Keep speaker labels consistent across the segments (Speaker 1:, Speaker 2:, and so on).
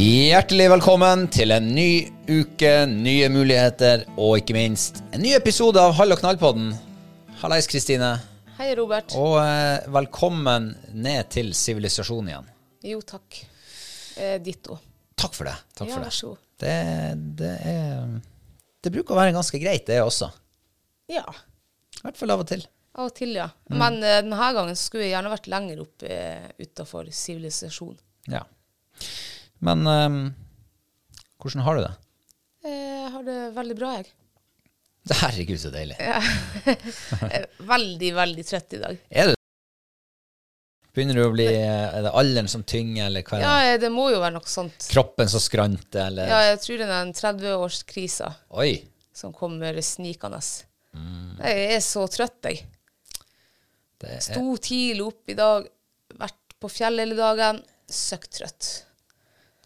Speaker 1: Hjertelig velkommen til en ny uke, nye muligheter og ikke minst en ny episode av Hall og knall-podden. Hallais, Kristine.
Speaker 2: Hei, Robert.
Speaker 1: Og eh, velkommen ned til sivilisasjonen igjen.
Speaker 2: Jo, takk. Eh, ditto.
Speaker 1: Takk for det. Takk
Speaker 2: Ja,
Speaker 1: for
Speaker 2: vær
Speaker 1: det.
Speaker 2: så god.
Speaker 1: Det, det er Det bruker å være ganske greit, det også.
Speaker 2: Ja,
Speaker 1: I hvert fall av og til.
Speaker 2: av og til, ja.
Speaker 1: Mm.
Speaker 2: Men eh, denne gangen skulle jeg gjerne vært lenger opp eh, utafor sivilisasjon.
Speaker 1: Ja. Men eh, hvordan har du det?
Speaker 2: Eh, Jeg har det veldig bra, jeg.
Speaker 1: Herregud, så deilig.
Speaker 2: Er veldig, veldig trøtt i dag.
Speaker 1: Er du Begynner du å bli Er det alderen som tynger, eller hva er det?
Speaker 2: Ja, eh, det må jo være noe sånt.
Speaker 1: Kroppen som skranter, eller
Speaker 2: Ja, jeg tror det er den 30-årskrisa
Speaker 1: Oi.
Speaker 2: som kommer snikende.
Speaker 1: Mm.
Speaker 2: Jeg er så trøtt, jeg.
Speaker 1: Det er,
Speaker 2: Sto tidlig opp i dag, vært på fjellet hele dagen. Søkt trøtt.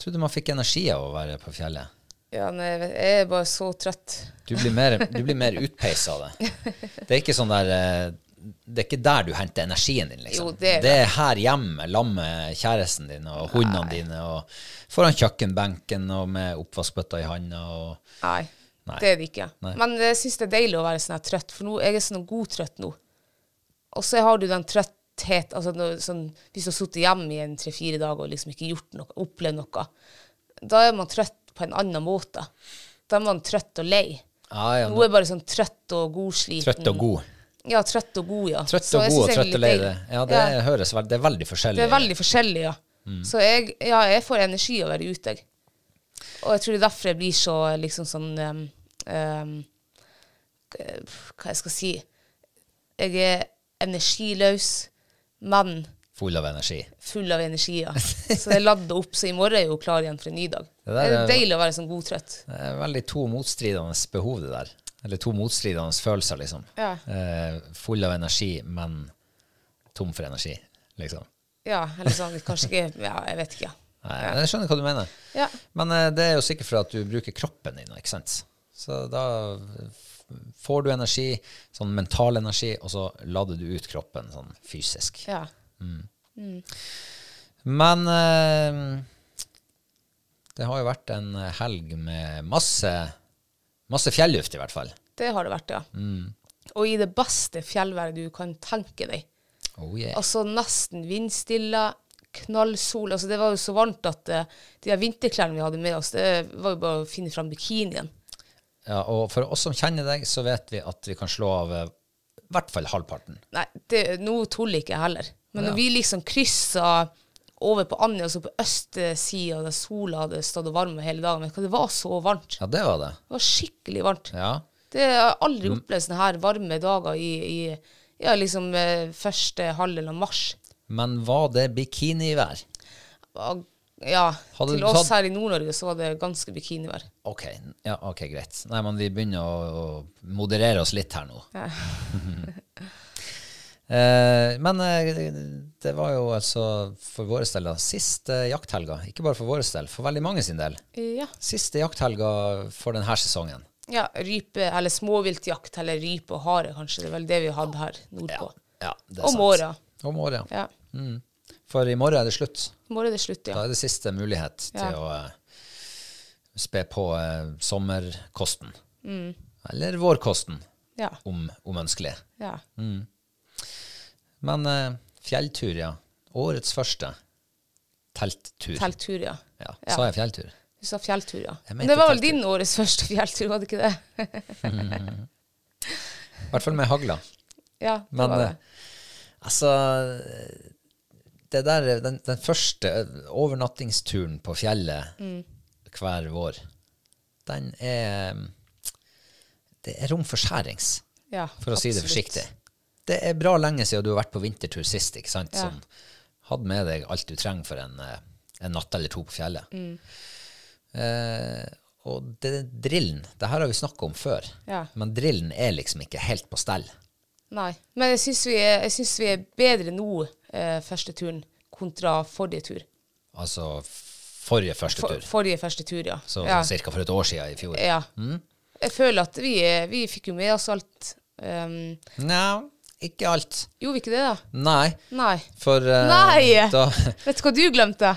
Speaker 1: Trodde man fikk energi av å være på fjellet.
Speaker 2: Ja, nei, jeg er bare så trøtt.
Speaker 1: Du blir mer, du blir mer utpeisa av det. Det er ikke sånn der eh, Det er ikke der du henter energien din, liksom.
Speaker 2: Jo, det er
Speaker 1: det er her hjemme, sammen med kjæresten din og hundene dine, og foran kjøkkenbenken og med oppvaskbøtta i handa og
Speaker 2: Nei,
Speaker 1: Nei.
Speaker 2: det er det ikke.
Speaker 1: Nei.
Speaker 2: Men jeg syns det er deilig å være sånn her trøtt, for nå, jeg er sånn god trøtt nå. Og så har du den trøtthet altså noe, sånn, Hvis du har sittet hjemme i en tre-fire dager og liksom ikke gjort noe, opplevd noe, da er man trøtt på en annen måte. Da er man trøtt og lei.
Speaker 1: Ah, ja,
Speaker 2: Nå er bare sånn trøtt og godsliten.
Speaker 1: Trøtt og god.
Speaker 2: Ja, trøtt og god, ja.
Speaker 1: Trøtt og god og trøtt og lei. Det, ja, det
Speaker 2: Ja.
Speaker 1: høres veldig, Det er veldig forskjellig.
Speaker 2: Det er veldig forskjellig, ja.
Speaker 1: Mm.
Speaker 2: Så jeg, ja, jeg får energi av å være ute. jeg. Og jeg tror det er derfor jeg blir så liksom sånn um, um, Hva jeg skal si Jeg er energiløs, men
Speaker 1: Full av energi.
Speaker 2: full av energi. Ja. Så jeg ladde opp, så i morgen er jeg jo klar igjen for en ny dag.
Speaker 1: Det
Speaker 2: Det,
Speaker 1: der
Speaker 2: er
Speaker 1: er-
Speaker 2: deilig å være sånn godtrøtt.
Speaker 1: Det er veldig to motstridende behov, det der. Eller to motstridende følelser, liksom.
Speaker 2: Ja.
Speaker 1: Eh, full av energi, men tom for energi, liksom.
Speaker 2: Ja, eller sånn kanskje ikke Ja, jeg vet ikke.
Speaker 1: Nei, Jeg skjønner hva du mener.
Speaker 2: Ja.
Speaker 1: Men eh, det er jo sikkert for at du bruker kroppen din, ikke sant? Så da får du energi, sånn mental energi, og så lader du ut kroppen sånn fysisk.
Speaker 2: ja.
Speaker 1: Men eh, det har jo vært en helg med masse, masse fjelluft, i hvert fall.
Speaker 2: Det har det vært, ja.
Speaker 1: Mm.
Speaker 2: Og i det beste fjellværet du kan tenke deg.
Speaker 1: Oh yeah.
Speaker 2: Altså nesten vindstille, knallsol. Altså det var jo så varmt at uh, de vinterklærne vi hadde med oss, det var jo bare å finne fram bikinien.
Speaker 1: Ja, og for oss som kjenner deg, så vet vi at vi kan slå av eh, i hvert fall halvparten.
Speaker 2: Nei, det, nå tuller ikke jeg heller. Men når vi liksom kryssa over på Anja, altså på østsida, der sola hadde stått og varma hele dagen. Men Det var så varmt.
Speaker 1: Ja, det var det.
Speaker 2: Det var skikkelig varmt.
Speaker 1: Ja.
Speaker 2: Det har aldri
Speaker 1: Mm.
Speaker 2: opplevd sånne her varme dager i, i ja, liksom eh, første halvdel av mars.
Speaker 1: Men var det bikinivær?
Speaker 2: Og, Ja,
Speaker 1: Hadde
Speaker 2: til oss her i Nord-Norge så var det ganske bikinivær.
Speaker 1: Ok, ja, ok, greit. Nei, men vi begynner å, å moderere oss litt her nå. eh, men eh, det var jo altså for vår del siste jakthelga. Ikke bare for vår del, for veldig mange sin del.
Speaker 2: Ja.
Speaker 1: Siste jakthelga for denne sesongen.
Speaker 2: ja, rype, eller småviltjakt, eller rype og hare, kanskje. Det er vel det vi hadde her nordpå.
Speaker 1: Ja, det er
Speaker 2: Om
Speaker 1: sant.
Speaker 2: Året.
Speaker 1: Om åra.
Speaker 2: Ja.
Speaker 1: For i morgen er det slutt.
Speaker 2: I morgen er det slutt, ja.
Speaker 1: Da er det siste mulighet
Speaker 2: Ja.
Speaker 1: til å eh, spe på eh, sommerkosten.
Speaker 2: Mm.
Speaker 1: Eller vårkosten,
Speaker 2: Ja.
Speaker 1: om, om ønskelig.
Speaker 2: ja.
Speaker 1: Men eh, fjelltur, ja. Årets første. Telttur.
Speaker 2: Telttur, ja.
Speaker 1: Ja. Sa jeg fjelltur?
Speaker 2: Du sa fjelltur, ja. Men det var vel din årets første fjelltur, var det ikke det?
Speaker 1: I hvert fall med hagla.
Speaker 2: Ja, det
Speaker 1: Men
Speaker 2: var det.
Speaker 1: altså Det der, den, den første overnattingsturen på fjellet
Speaker 2: Mm.
Speaker 1: hver vår, den er Det er rom for skjærings,
Speaker 2: Ja,
Speaker 1: for å si det forsiktig. Det er bra lenge siden du har vært på vintertur sist, ikke sant?
Speaker 2: Ja.
Speaker 1: Som hadde med deg alt du trenger for en, en natt eller to på fjellet.
Speaker 2: Mm.
Speaker 1: Eh, og det, drillen, det her har vi snakket om før,
Speaker 2: Ja.
Speaker 1: men drillen er liksom ikke helt på stell.
Speaker 2: Nei. Men jeg syns vi, vi er bedre nå, eh, første turen, kontra forrige tur.
Speaker 1: Altså forrige første
Speaker 2: For,
Speaker 1: tur.
Speaker 2: forrige første tur, ja.
Speaker 1: Så,
Speaker 2: ja.
Speaker 1: så cirka for et år siden i fjor.
Speaker 2: ja.
Speaker 1: Mm.
Speaker 2: Jeg føler at vi, er- vi fikk jo med oss alt. Um,
Speaker 1: Nei, ikke alt.
Speaker 2: gjorde vi ikke det, da?
Speaker 1: Nei,
Speaker 2: Nei.
Speaker 1: for uh,
Speaker 2: Nei!
Speaker 1: da
Speaker 2: Vet du hva du glemte?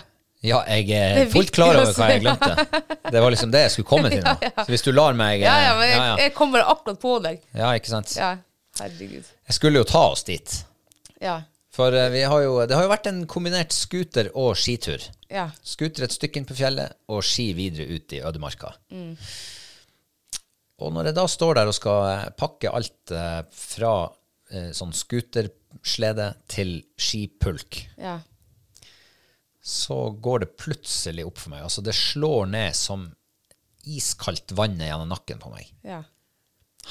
Speaker 1: Ja, jeg er fullt klar over hva jeg glemte. Det var liksom det jeg skulle komme til nå. Så hvis du lar meg
Speaker 2: Ja,
Speaker 1: eh,
Speaker 2: ja, men jeg,
Speaker 1: ja, ja.
Speaker 2: jeg kommer akkurat på deg.
Speaker 1: ja, ikke sant?
Speaker 2: Ja, herregud.
Speaker 1: Jeg skulle jo ta oss dit.
Speaker 2: Ja.
Speaker 1: For eh, vi har jo, det har jo vært en kombinert scooter- og skitur.
Speaker 2: Ja.
Speaker 1: Scooter et stykke inn på fjellet, og ski videre ut i ødemarka. Og når jeg da står der og skal eh, pakke alt eh, fra eh, sånn scooterslede til skipulk,
Speaker 2: Ja.
Speaker 1: så går det plutselig opp for meg. Altså, det slår ned som iskaldt vann gjennom nakken på meg.
Speaker 2: Ja.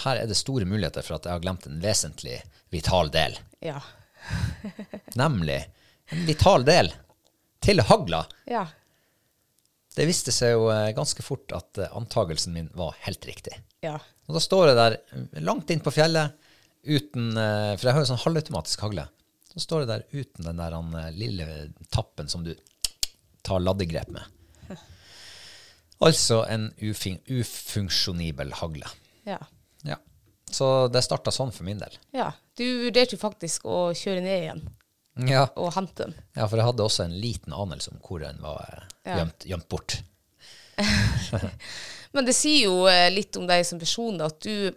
Speaker 1: Her er det store muligheter for at jeg har glemt en vesentlig vital del.
Speaker 2: Ja.
Speaker 1: Nemlig en vital del til hagla.
Speaker 2: Ja.
Speaker 1: Det viste seg jo eh, ganske fort at eh, antagelsen min var helt riktig.
Speaker 2: Ja.
Speaker 1: Og da står jeg der langt inn på fjellet uten eh, For jeg har jo sånn halvautomatisk hagle. Så står jeg der uten den der eh, lille tappen som du tar laddegrep med. Altså en ufunksjonibel hagle.
Speaker 2: Ja.
Speaker 1: Ja. Så det starta sånn for min del.
Speaker 2: ja. Du vurderte jo faktisk å kjøre ned igjen
Speaker 1: Ja.
Speaker 2: og hente den.
Speaker 1: ja, for jeg hadde også en liten anelse om hvor den var eh,
Speaker 2: Ja.
Speaker 1: gjemt, gjemt bort.
Speaker 2: Men det sier jo eh, litt om deg som person, da, at du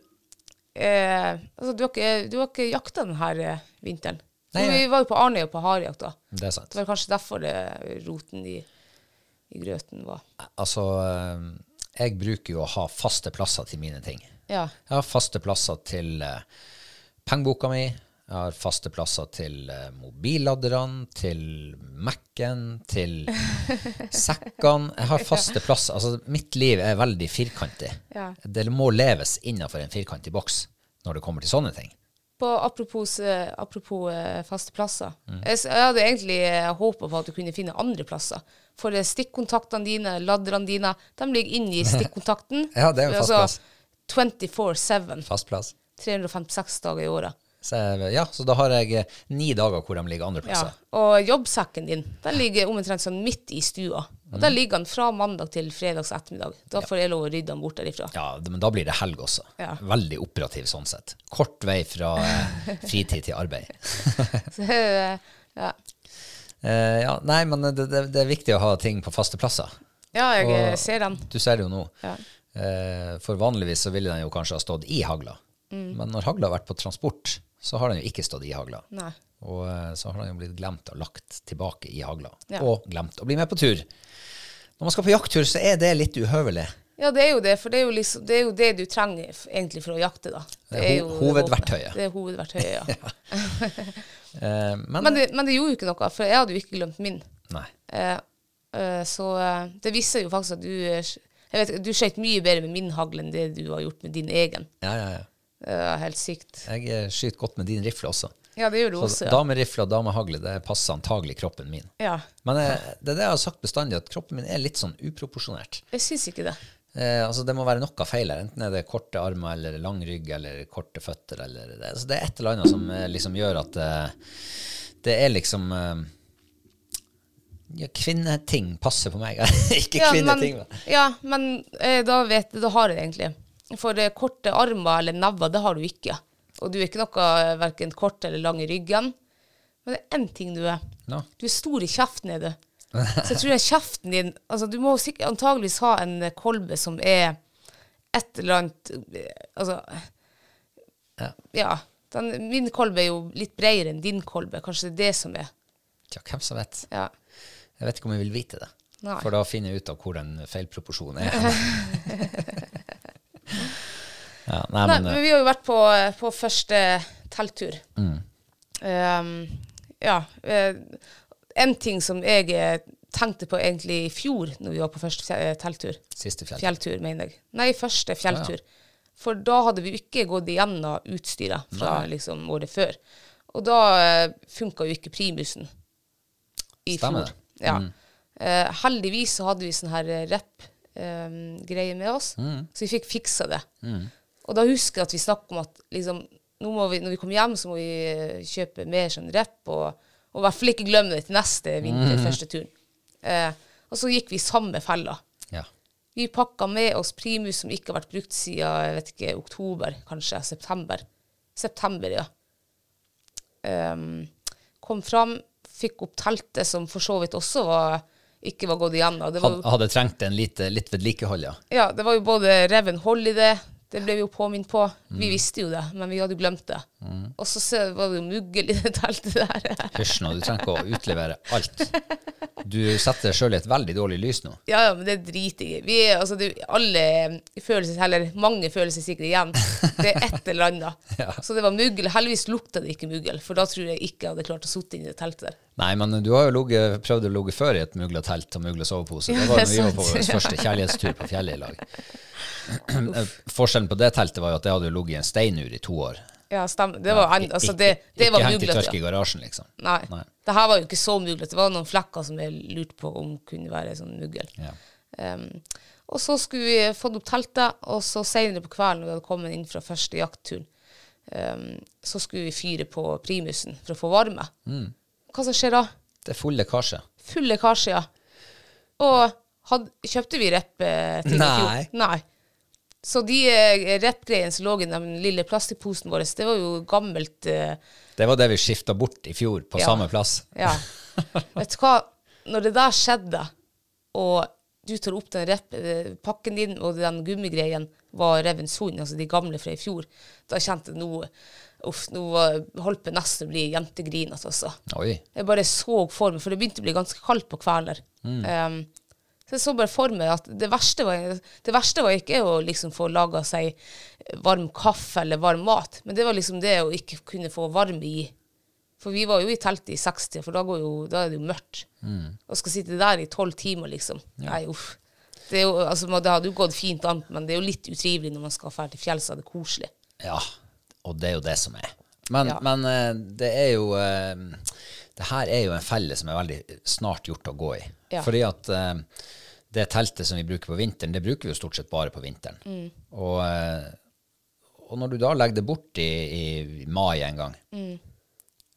Speaker 2: eh, Altså, du har ikke, du har ikke jakta denne eh, vinteren.
Speaker 1: Nei, ja.
Speaker 2: vi var jo på Arnøy og på harejakt da.
Speaker 1: Det er sant.
Speaker 2: Det var kanskje derfor det, roten i, i grøten var.
Speaker 1: Altså, jeg bruker jo å ha faste plasser til mine ting.
Speaker 2: Ja.
Speaker 1: Jeg har faste plasser til uh, pengeboka mi. Jeg har faste plasser til uh, mobilladderne, til Mac-en, til sekkene. Jeg har faste plasser. Altså, mitt liv er veldig firkantig.
Speaker 2: Ja.
Speaker 1: Det må leves innenfor en firkantig boks når det kommer til sånne ting.
Speaker 2: På apropos, eh, apropos eh, faste plasser.
Speaker 1: Mm.
Speaker 2: Jeg, jeg hadde egentlig håpa håpet på at du kunne finne andre plasser. For eh, stikkontaktene dine, ladderne dine, de ligger inni stikkontakten.
Speaker 1: Ja, det er jo fast plass.
Speaker 2: 24-7.
Speaker 1: Fast plass.
Speaker 2: 356 dager i året.
Speaker 1: Så, ja, så da har jeg eh, ni dager hvor de ligger andre
Speaker 2: Ja. Og jobbsekken din den ligger omtrent sånn midt i stua. Og
Speaker 1: Mm.
Speaker 2: Der ligger den fra mandag til fredags ettermiddag. Da får jeg lov å rydde den bort derifra.
Speaker 1: Ja, men da blir det helg også.
Speaker 2: Ja.
Speaker 1: Veldig operativ sånn sett. Kort vei fra eh, fritid til arbeid.
Speaker 2: Så, eh, ja.
Speaker 1: Eh, ja, nei, men det, det, det er viktig å ha ting på faste plasser.
Speaker 2: ja, jeg
Speaker 1: Og-
Speaker 2: ser den.
Speaker 1: Du ser det jo nå.
Speaker 2: Ja.
Speaker 1: Eh, for vanligvis så ville den jo kanskje ha stått i hagla.
Speaker 2: Mm.
Speaker 1: Men når hagla har vært på transport, så har den jo ikke stått i hagla.
Speaker 2: Nei.
Speaker 1: Og eh, så har den jo blitt glemt og lagt tilbake i hagla.
Speaker 2: Ja.
Speaker 1: Og glemt å bli med på tur. Når man skal på jakttur, så er det litt uhøvelig.
Speaker 2: Ja, det er jo det, for det er jo, liksom, det, er jo det du trenger egentlig for å jakte, da.
Speaker 1: Det er ho-
Speaker 2: jo
Speaker 1: hovedverktøyet.
Speaker 2: Det er hovedverktøyet, ja.
Speaker 1: Eh, men,
Speaker 2: men, det, men det gjorde jo ikke noe, for jeg hadde jo ikke glemt min.
Speaker 1: Nei.
Speaker 2: Eh, eh, så eh, det viser jo faktisk at du jeg vet, Du skøyt mye bedre med min hagl enn det du har gjort med din egen.
Speaker 1: Ja, ja, ja.
Speaker 2: Det er helt sykt.
Speaker 1: Jeg eh, skyter godt med din rifle også.
Speaker 2: Ja, det gjør du
Speaker 1: Så
Speaker 2: også. Ja.
Speaker 1: damerifle og damehagle, det passer antagelig kroppen min.
Speaker 2: ja.
Speaker 1: Men jeg, det er det jeg har sagt bestandig, at kroppen min er litt sånn uproporsjonert.
Speaker 2: Jeg syns ikke det.
Speaker 1: Eh, altså Det må være noe feil her. Enten er det korte armer eller lang rygg eller korte føtter. Eller det, altså det er et eller annet som eh, liksom gjør at eh, det er liksom eh, ja, Kvinneting passer på meg. Ikke
Speaker 2: Ja,
Speaker 1: kvinneting.
Speaker 2: men, ja, men eh, da, vet, da har du det egentlig. For eh, korte armer eller never, det har du ikke. Og du er ikke noe verken hverken kort eller lang i ryggen. Men det er én ting du er.
Speaker 1: No.
Speaker 2: Du er stor i kjeften, er du. Så jeg tror jeg kjeften din altså Du må sikkert antageligvis ha en eh, kolbe som er et eller annet eh, Altså
Speaker 1: Ja.
Speaker 2: Ja. Den, min kolbe er jo litt bredere enn din kolbe. Kanskje det er det som er.
Speaker 1: Ja, hvem som vet.
Speaker 2: Ja.
Speaker 1: Jeg vet ikke om jeg vil vite det.
Speaker 2: Nei.
Speaker 1: For da finner jeg ut av hvor den feilproporsjonen er. ja, nei,
Speaker 2: Nei,
Speaker 1: men,
Speaker 2: men
Speaker 1: eh,
Speaker 2: vi har jo vært på, på første telttur. Um, ja. eh, en ting som jeg eh, tenkte på egentlig i fjor, når vi var på første telttur
Speaker 1: siste fjelltur.
Speaker 2: Fjelltur, mener jeg. Nei, første fjelltur. For da hadde vi ikke gått igjennom utstyret fra liksom året før. Og da funka jo ikke primusen i
Speaker 1: Stemmer
Speaker 2: fjor.
Speaker 1: Det.
Speaker 2: Mm. Uh, heldigvis så hadde vi sånn her rep-greie med oss, så vi fikk fiksa det. Og da husker jeg at vi snakket om at liksom, vi, når vi kommer hjem, så må vi eh, kjøpe mer sånn rep, og, og i hvert fall ikke glemme det til neste vinter, første turen. Uh, og så gikk vi samme fella.
Speaker 1: Ja.
Speaker 2: Vi pakka med oss primus som ikke har vært brukt siden jeg vet ikke, oktober, kanskje september. September, ja. Um, kom fram, fikk opp teltet, som for så vidt også var, ikke var gått igjennom. Det var,
Speaker 1: hadde trengt en litt, litt vedlikehold, ja.
Speaker 2: ja, det var jo både reven hold i det, det ble vi jo påminnet på. Vi
Speaker 1: Mm.
Speaker 2: visste jo det, men vi hadde jo glemt det. Og så var det jo muggel i det teltet der.
Speaker 1: Hysj nå, du trenger ikke å utlevere alt. Du setter deg sjøl i et veldig dårlig lys nå.
Speaker 2: Ja, ja, men det driter jeg i. Vi er, altså, det, alle føler eller mange føler seg sikkert igjen. Det er et eller annet.
Speaker 1: Ja.
Speaker 2: Så det var muggel. Heldigvis lukta det ikke muggel, for da tror jeg ikke jeg hadde klart å sitte inni det teltet der.
Speaker 1: Nei, men du har jo logget, prøvd å ligge før i et mugla telt og mugla sovepose. Det var da vi var på vår første kjærlighetstur på fjellet i lag. Forskjellen på det teltet var jo at det hadde jo ligget i en steinur i to år.
Speaker 2: Ja, stemmer. Det var, en- altså, det, det
Speaker 1: ikke
Speaker 2: var
Speaker 1: hengt i tørk i garasjen, liksom.
Speaker 2: Nei.
Speaker 1: Nei.
Speaker 2: Det her var jo ikke så muglete. Det var noen flekker som jeg lurte på om kunne være sånn muggel.
Speaker 1: Ja.
Speaker 2: Um, og så skulle vi fått opp teltet, og så senere på kvelden, når vi hadde kommet inn fra første jaktturen, um, så skulle vi fyre på primusen for å få varme.
Speaker 1: Mm.
Speaker 2: Hva som skjer da?
Speaker 1: Det er full lekkasje.
Speaker 2: Full lekkasje, ja. Og had, kjøpte vi rep eh, til i fjor?
Speaker 1: Nei.
Speaker 2: Nei. Så de eh, rep-greiene som lå i den lille plastikkposen vår, det var jo gammelt eh,
Speaker 1: Det var det vi skifta bort i fjor, på
Speaker 2: Ja.
Speaker 1: samme plass.
Speaker 2: Ja. Vet du hva? Når det der skjedde, og du tar opp den rep, eh, pakken din, og den gummigreien var revens hund, altså de gamle fra i fjor, da kjente jeg nå Uff, nå holdt det nesten å bli jentegrinete, altså.
Speaker 1: Oi.
Speaker 2: Jeg bare så for meg, for det begynte å bli ganske kaldt på kvelden Mm. Um, så jeg så bare for meg at det verste var, det verste var ikke å liksom få laga seg varm kaffe eller varm mat, men det var liksom det å ikke kunne få varme i. For vi var jo i teltet i 60, for da, går jo, da er det jo mørkt. Og skal sitte der i tolv timer, liksom. Nei, uff. Det, jo, altså, det hadde jo gått fint an, men det er jo litt utrivelig når man skal dra til fjells, og det er koselig.
Speaker 1: Ja, og det er jo det som er. Men,
Speaker 2: Ja.
Speaker 1: men eh, det er jo eh, Det her er jo en felle som er veldig snart gjort å gå i.
Speaker 2: Ja.
Speaker 1: Fordi at eh, det teltet som vi bruker på vinteren, det bruker vi jo stort sett bare på vinteren.
Speaker 2: Mm.
Speaker 1: Og, og når du da legger det bort i, i mai en gang,
Speaker 2: Mm.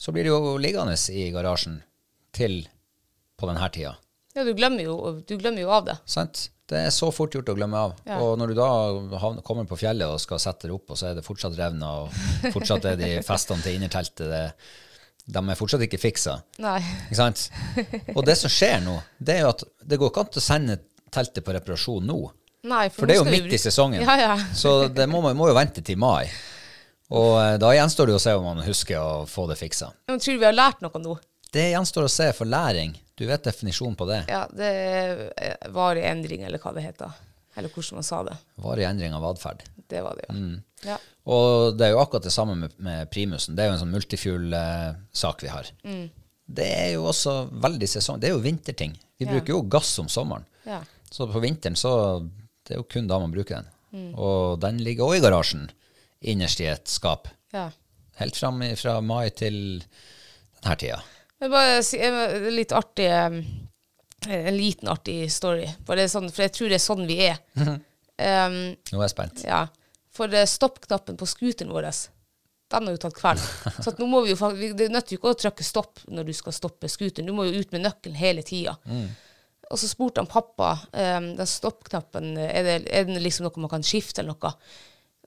Speaker 1: Så blir det jo liggende i garasjen til på denne tida.
Speaker 2: Ja, du glemmer jo, du glemmer jo av det.
Speaker 1: Sant? Det er så fort gjort å glemme av.
Speaker 2: Ja.
Speaker 1: Og når du da havner- kommer på fjellet og skal sette det opp, og så er det fortsatt revna, og fortsatt er de festene til innerteltet det, De er fortsatt ikke fiksa.
Speaker 2: Nei.
Speaker 1: Ikke sant? Og det som skjer nå, det er jo at det går ikke an å sende teltet på reparasjon nå.
Speaker 2: Nei,
Speaker 1: For
Speaker 2: for
Speaker 1: det er jo midt i sesongen.
Speaker 2: Ja, ja.
Speaker 1: Så det må, må jo vente til mai. Og eh, da gjenstår det å se om man husker å få det fiksa.
Speaker 2: Men tror du vi har lært noe nå?
Speaker 1: Det gjenstår å se for læring. Du vet definisjonen på det.
Speaker 2: Ja, det er varig endring, eller hva det heter. Eller hvordan man sa det.
Speaker 1: Varig endring av atferd.
Speaker 2: Det var det, ja.
Speaker 1: Mm.
Speaker 2: ja.
Speaker 1: Og det er jo akkurat det samme med, med primusen. Det er jo en sånn multifuel-sak vi har. det er jo også veldig sesong. Det er jo vinterting. Vi
Speaker 2: Ja.
Speaker 1: bruker jo gass om sommeren.
Speaker 2: Ja.
Speaker 1: Så på vinteren så Det er jo kun da man bruker den.
Speaker 2: Mm.
Speaker 1: Og den ligger òg i garasjen, innerst i et skap.
Speaker 2: ja.
Speaker 1: Helt fram fra mai til denne tida.
Speaker 2: Men bare si en litt artig eh, En liten artig story. Sånn, for jeg tror det er sånn vi er. Um,
Speaker 1: Nå er jeg spent.
Speaker 2: ja. For eh, stoppknappen på scooteren vår, den har jo tatt kveld. Så nå må vi jo Det nytter jo ikke å trykke stopp når du skal stoppe scooteren. Du må jo ut med nøkkelen hele tida. Og så spurte han pappa um, den stoppknappen, er det, er det liksom noe man kan skifte eller noe?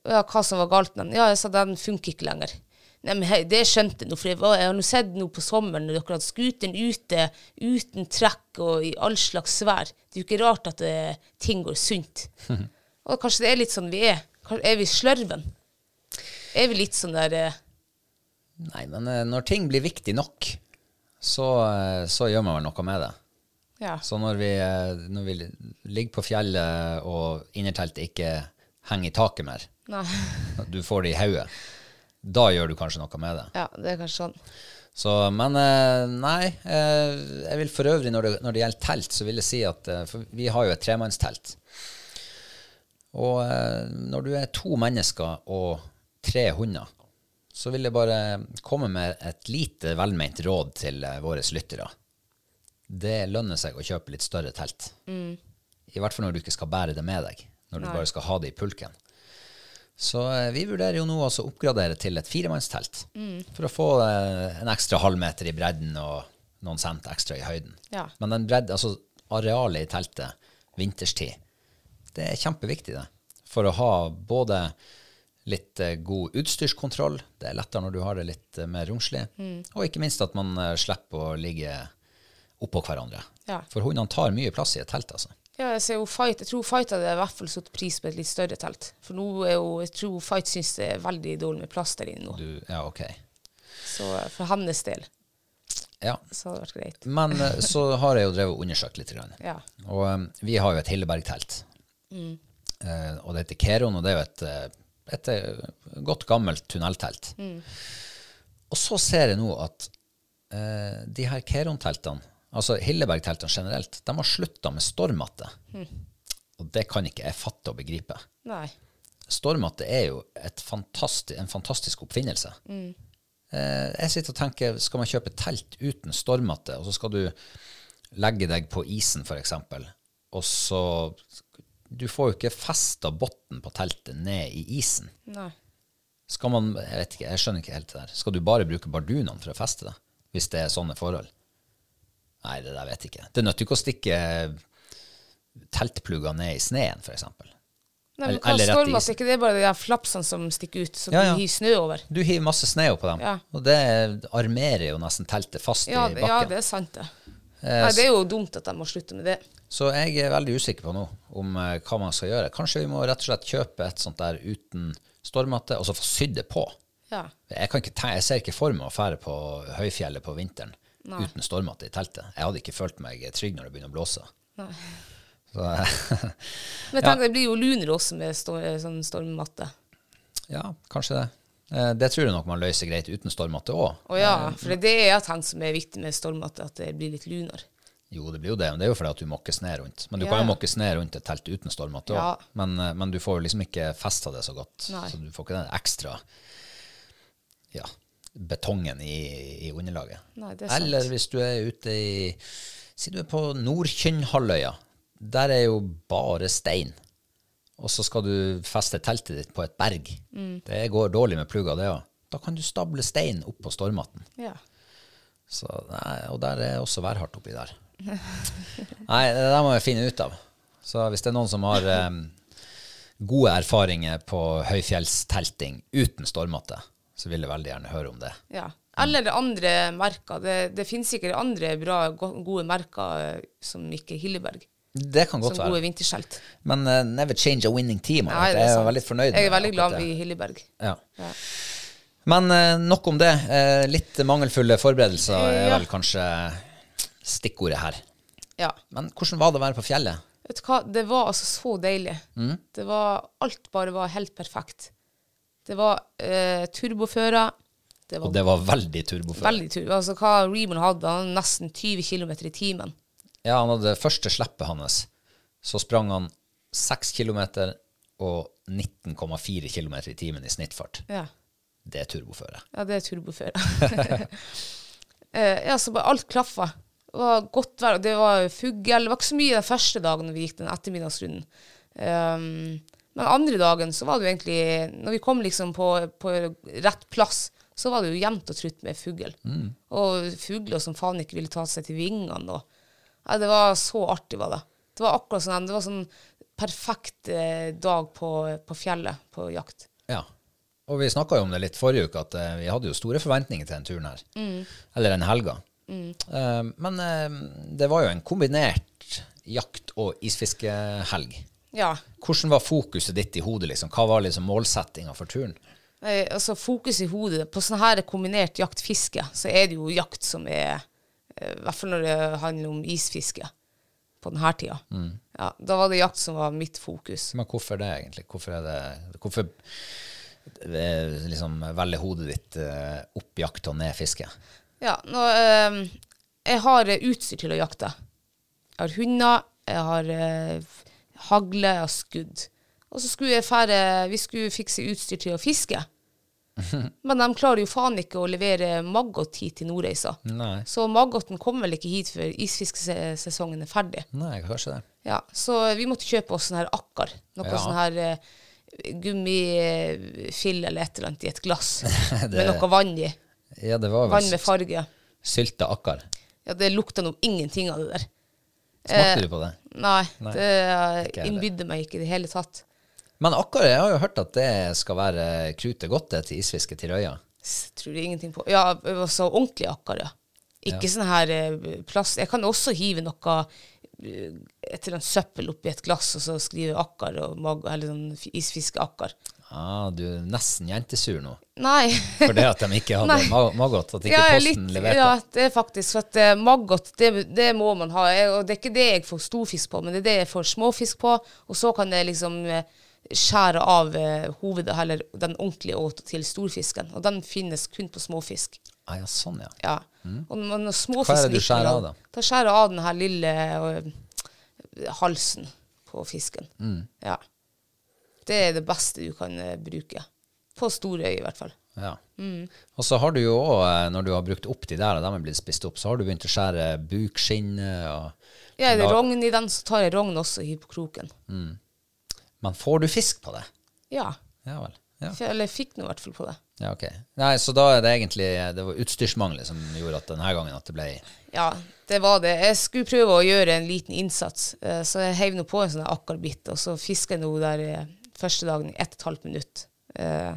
Speaker 2: Ja, hva som var galt med den? Ja, jeg sa den funker ikke lenger. Nei, men hei, det skjønte jeg nå, for jeg, var, jeg har nå sett nå på sommeren når dere hadde scooteren ute uten trekk og i all slags vær. Det er jo ikke rart at det, ting går sunt. og kanskje det er litt sånn vi er. Er vi slørven? Er vi litt sånn der eh,
Speaker 1: Nei, men eh, når ting blir viktig nok, så, eh, så gjør man vel noe med det.
Speaker 2: Ja.
Speaker 1: Så når vi, eh, når vi ligger på fjellet og innerteltet ikke henger i taket mer,
Speaker 2: Nei.
Speaker 1: du får det i hodet, da gjør du kanskje noe med det.
Speaker 2: Ja, det er kanskje sånn.
Speaker 1: Så, men eh, nei, eh, jeg vil for øvrig når det, når det gjelder telt, så vil jeg si at eh, for vi har jo et tremannstelt. Og når du er to mennesker og tre hunder, så vil jeg bare komme med et lite velment råd til våre lyttere. Det lønner seg å kjøpe litt større telt. I hvert fall når du ikke skal bære det med deg, når du bare skal ha det i pulken. Så eh, vi vurderer jo nå å oppgradere til et firemannstelt. For å få eh, en ekstra halvmeter i bredden og noen cent ekstra i høyden.
Speaker 2: Ja.
Speaker 1: Men den bredden, altså arealet i teltet vinterstid, det er kjempeviktig det. For å ha både litt eh, god utstyrskontroll, det er lettere når du har det litt mer romslig, og ikke minst at man slipper å ligge oppå hverandre.
Speaker 2: Ja.
Speaker 1: For hundene tar mye plass i et telt, altså.
Speaker 2: Ja, jeg, ser jo Fight, jeg tror Fight hadde i hvert fall satt pris på et litt større telt. For nå er jo, jeg tror Fight syns det er veldig dårlig med plass der inne nå.
Speaker 1: Du, ja, ok.
Speaker 2: Så eh, for hans del
Speaker 1: Ja,
Speaker 2: så hadde det vært greit.
Speaker 1: Men eh, så har jeg jo drevet og undersøkt litt. Grann.
Speaker 2: Ja.
Speaker 1: Og um, vi har jo et Hilleberg-telt. Eh, og det heter Keron, og det er jo et, eh, et eh, godt gammelt tunneltelt. Og så ser jeg nå at uh, de her Keron-teltene, altså Hilleberg-teltene generelt, de har slutta med stormmatte. Og det kan ikke jeg fatte og begripe.
Speaker 2: Nei.
Speaker 1: Stormmatte er jo et fantastisk, en fantastisk oppfinnelse. Eh, jeg sitter og tenker, skal man kjøpe telt uten stormmatte, og så skal du legge deg på isen f.eks., og så Du får jo ikke festa bunnen på teltet ned i isen.
Speaker 2: Nei.
Speaker 1: Skal man, jeg vet ikke, jeg skjønner ikke helt det der. Skal du bare bruke bardunene for å feste det? Hvis det er sånne forhold? Nei, det der vet jeg ikke. Det nytter ikke å stikke teltplugger ned i sneen, f.eks.
Speaker 2: Nei, men
Speaker 1: Eller-
Speaker 2: hva stormer
Speaker 1: isen.
Speaker 2: ikke det bare de der flapsene som stikker ut, som
Speaker 1: Ja, ja.
Speaker 2: du hiver snø over?
Speaker 1: Du hiver masse snø på dem,
Speaker 2: Ja.
Speaker 1: og det armerer jo nesten teltet fast
Speaker 2: Ja,
Speaker 1: i bakken.
Speaker 2: ja, det er sant, det.
Speaker 1: Eh,
Speaker 2: Nei, det er jo dumt at de må slutte med det.
Speaker 1: Så jeg er veldig usikker på nå om eh, hva man skal gjøre. Kanskje vi må rett og slett kjøpe et sånt der uten stormatte, og så få sydd det på.
Speaker 2: Ja.
Speaker 1: Jeg, kan ikke jeg ser ikke for meg å fære på høyfjellet på vinteren
Speaker 2: Nei.
Speaker 1: uten stormatte i teltet. Jeg hadde ikke følt meg trygg når det begynner å blåse.
Speaker 2: Nei.
Speaker 1: Så,
Speaker 2: Men jeg tenker, det blir jo lunere også med stor, sånn stormmatte.
Speaker 1: ja, kanskje det. Eh, Det tror jeg nok man løser greit uten stormatte òg.
Speaker 2: Å ja, for det er jeg tenkt som er viktig med stormmatte, at det blir litt lunere.
Speaker 1: Jo, det blir jo det, men det er jo fordi at du måkker snø rundt. Men du
Speaker 2: Ja,
Speaker 1: kan jo måkke snø rundt et telt uten stormatte òg.
Speaker 2: Ja.
Speaker 1: Men, eh, men du får jo liksom ikke festa det så godt.
Speaker 2: Nei.
Speaker 1: Så du får ikke den ekstra ja, betongen i, i underlaget.
Speaker 2: Nei, er.
Speaker 1: Eller hvis du er ute i Si du er på Nordkynnhalvøya. Der er jo bare stein. Og så skal du feste teltet ditt på et berg.
Speaker 2: Mm.
Speaker 1: Det går dårlig med plugger, det òg. Da kan du stable stein opp på stormatten.
Speaker 2: Ja.
Speaker 1: Så, nei, og der er også værhardt oppi der. Nei, det der må vi finne ut av. Så hvis det er noen som har um, gode erfaringer på høyfjellstelting uten stormatte, så vil jeg veldig gjerne høre om det.
Speaker 2: ja. Eller andre merker. Det, det finnes sikkert andre bra, gode merker eh, som ikke Hilleberg.
Speaker 1: Det kan godt
Speaker 2: Som gode vinterskjelt.
Speaker 1: Men uh, never change a winning team.
Speaker 2: Nei,
Speaker 1: jeg
Speaker 2: det er
Speaker 1: er veldig fornøyd
Speaker 2: Jeg er veldig glad i. Hilleberg.
Speaker 1: Ja.
Speaker 2: Ja.
Speaker 1: Men uh, nok om det. Uh, litt mangelfulle forberedelser er vel kanskje stikkordet her.
Speaker 2: ja.
Speaker 1: Men hvordan var det å være på fjellet?
Speaker 2: Vet du hva, det var altså så deilig.
Speaker 1: Mm.
Speaker 2: Det var, alt bare var helt perfekt. Det var eh, turbofører, Det var
Speaker 1: Og det var veldig turbofører.
Speaker 2: veldig tur. Altså hva Reborn hadde, han hadde nesten 20 km i timen.
Speaker 1: Ja, han hadde det første slippet hans. Så sprang han 6 km og 19,4 km i timen i snittfart.
Speaker 2: Ja.
Speaker 1: Det er turboføre.
Speaker 2: Ja, det er turboføre. eh, ja, så bare alt klaffa. Det var godt vær, det var fugl. Det var ikke så mye den første dagen vi gikk den ettermiddagsrunden. Um, men andre dagen så var det jo egentlig Når vi kom liksom på, på rett plass, så var det jo jevnt og trutt med fugl. Og fugler som faen ikke ville ta seg til vingene. Og, ja, det var så artig, var det. Det var akkurat sånn, det var sånn perfekt eh, dag på, på fjellet på jakt.
Speaker 1: Ja. Og vi snakka jo om det litt forrige uke, at eh, vi hadde jo store forventninger til den turen her. Eller den helga. Eh, men eh, det var jo en kombinert jakt- og isfiskehelg.
Speaker 2: Ja.
Speaker 1: Hvordan var fokuset ditt i hodet? liksom? Hva var liksom målsettinga for turen?
Speaker 2: Eh, altså Fokus i hodet På sånn her kombinert jakt-fiske, så er det jo jakt som er eh, I hvert fall når det handler om isfiske på denne tida. Ja, da var det jakt som var mitt fokus.
Speaker 1: Men hvorfor det, egentlig? Hvorfor er det Hvorfor eh, liksom velger hodet ditt eh, opp jakt og ned fiske?
Speaker 2: Ja, nå, eh, jeg har eh, utstyr til å jakte. Jeg har hunder, jeg har hagle, og skudd. Og så skulle jeg fære, vi skulle fikse utstyr til å fiske. Men de klarer jo faen ikke å levere maggot hit til Nordreisa.
Speaker 1: Nei.
Speaker 2: Så maggoten kommer vel ikke hit før isfiskesesongen er ferdig.
Speaker 1: Nei, kanskje det.
Speaker 2: Ja, så vi måtte kjøpe oss sånn her akkar. Noe
Speaker 1: Ja.
Speaker 2: sånn her uh, gummifill eller et eller annet i et glass.
Speaker 1: Det-
Speaker 2: Med noe vann i.
Speaker 1: Ja, det var
Speaker 2: Vann med farge.
Speaker 1: sylta akkar.
Speaker 2: Ja, det lukta nå ingenting av det der.
Speaker 1: Smakte du på det?
Speaker 2: Nei,
Speaker 1: Nei,
Speaker 2: det innbydde meg ikke i det hele tatt.
Speaker 1: Men akkurat, jeg har jo hørt at det skal være krutet godt det til isfiske til Røya.
Speaker 2: Tror jeg ingenting på. Ja, altså ordentlig akkar, ja. Ikke sånn her eh, plast. Jeg kan også hive noe eh, en søppel oppi et glass og så skriver akkar og mag eller sånn isfiskeakkar.
Speaker 1: Ah, du er nesten jentesur nå.
Speaker 2: Nei.
Speaker 1: Det at de ikke hadde
Speaker 2: Nei.
Speaker 1: maggot, at ikke
Speaker 2: Ja,
Speaker 1: posten
Speaker 2: litt-
Speaker 1: leverte.
Speaker 2: Ja, det er faktisk for at uh, maggot, det, det må man ha. Jeg, og det er ikke det jeg får storfisk på, men det er det jeg får småfisk på. Og så kan jeg liksom eh, skjære av uh, hovedet, eller den ordentlige åt til storfisken. Og den finnes kun på småfisk.
Speaker 1: Ah, ja, sånn, ja.
Speaker 2: Ja. Og når, når
Speaker 1: Hva er det du skjærer av, da?
Speaker 2: Da skjærer jeg av den her lille øh, halsen på fisken.
Speaker 1: Mm.
Speaker 2: Ja. Det er det beste du kan øh, bruke. På store øy, i hvert fall.
Speaker 1: ja.
Speaker 2: Mm.
Speaker 1: Og så har du jo òg, når du har brukt opp de der, og de er blitt spist opp, så har du begynt å skjære bukskinnet og
Speaker 2: Ja, er det rogn i den, så tar jeg rogn også og hiver på kroken.
Speaker 1: Men får du fisk på det?
Speaker 2: Ja.
Speaker 1: Ja vel. Ja.
Speaker 2: Eller jeg fikk nå i hvert fall på det.
Speaker 1: Ja, ok. Nei, så da er det egentlig det var utstyrsmangel som gjorde at denne gangen at det ble
Speaker 2: Ja, det var det. Jeg skulle prøve å gjøre en liten innsats, eh, så jeg heiv nå på en sånn akkarbitt, og så fiska jeg nå der eh, første dagen i ett og et halvt minutt. Eh,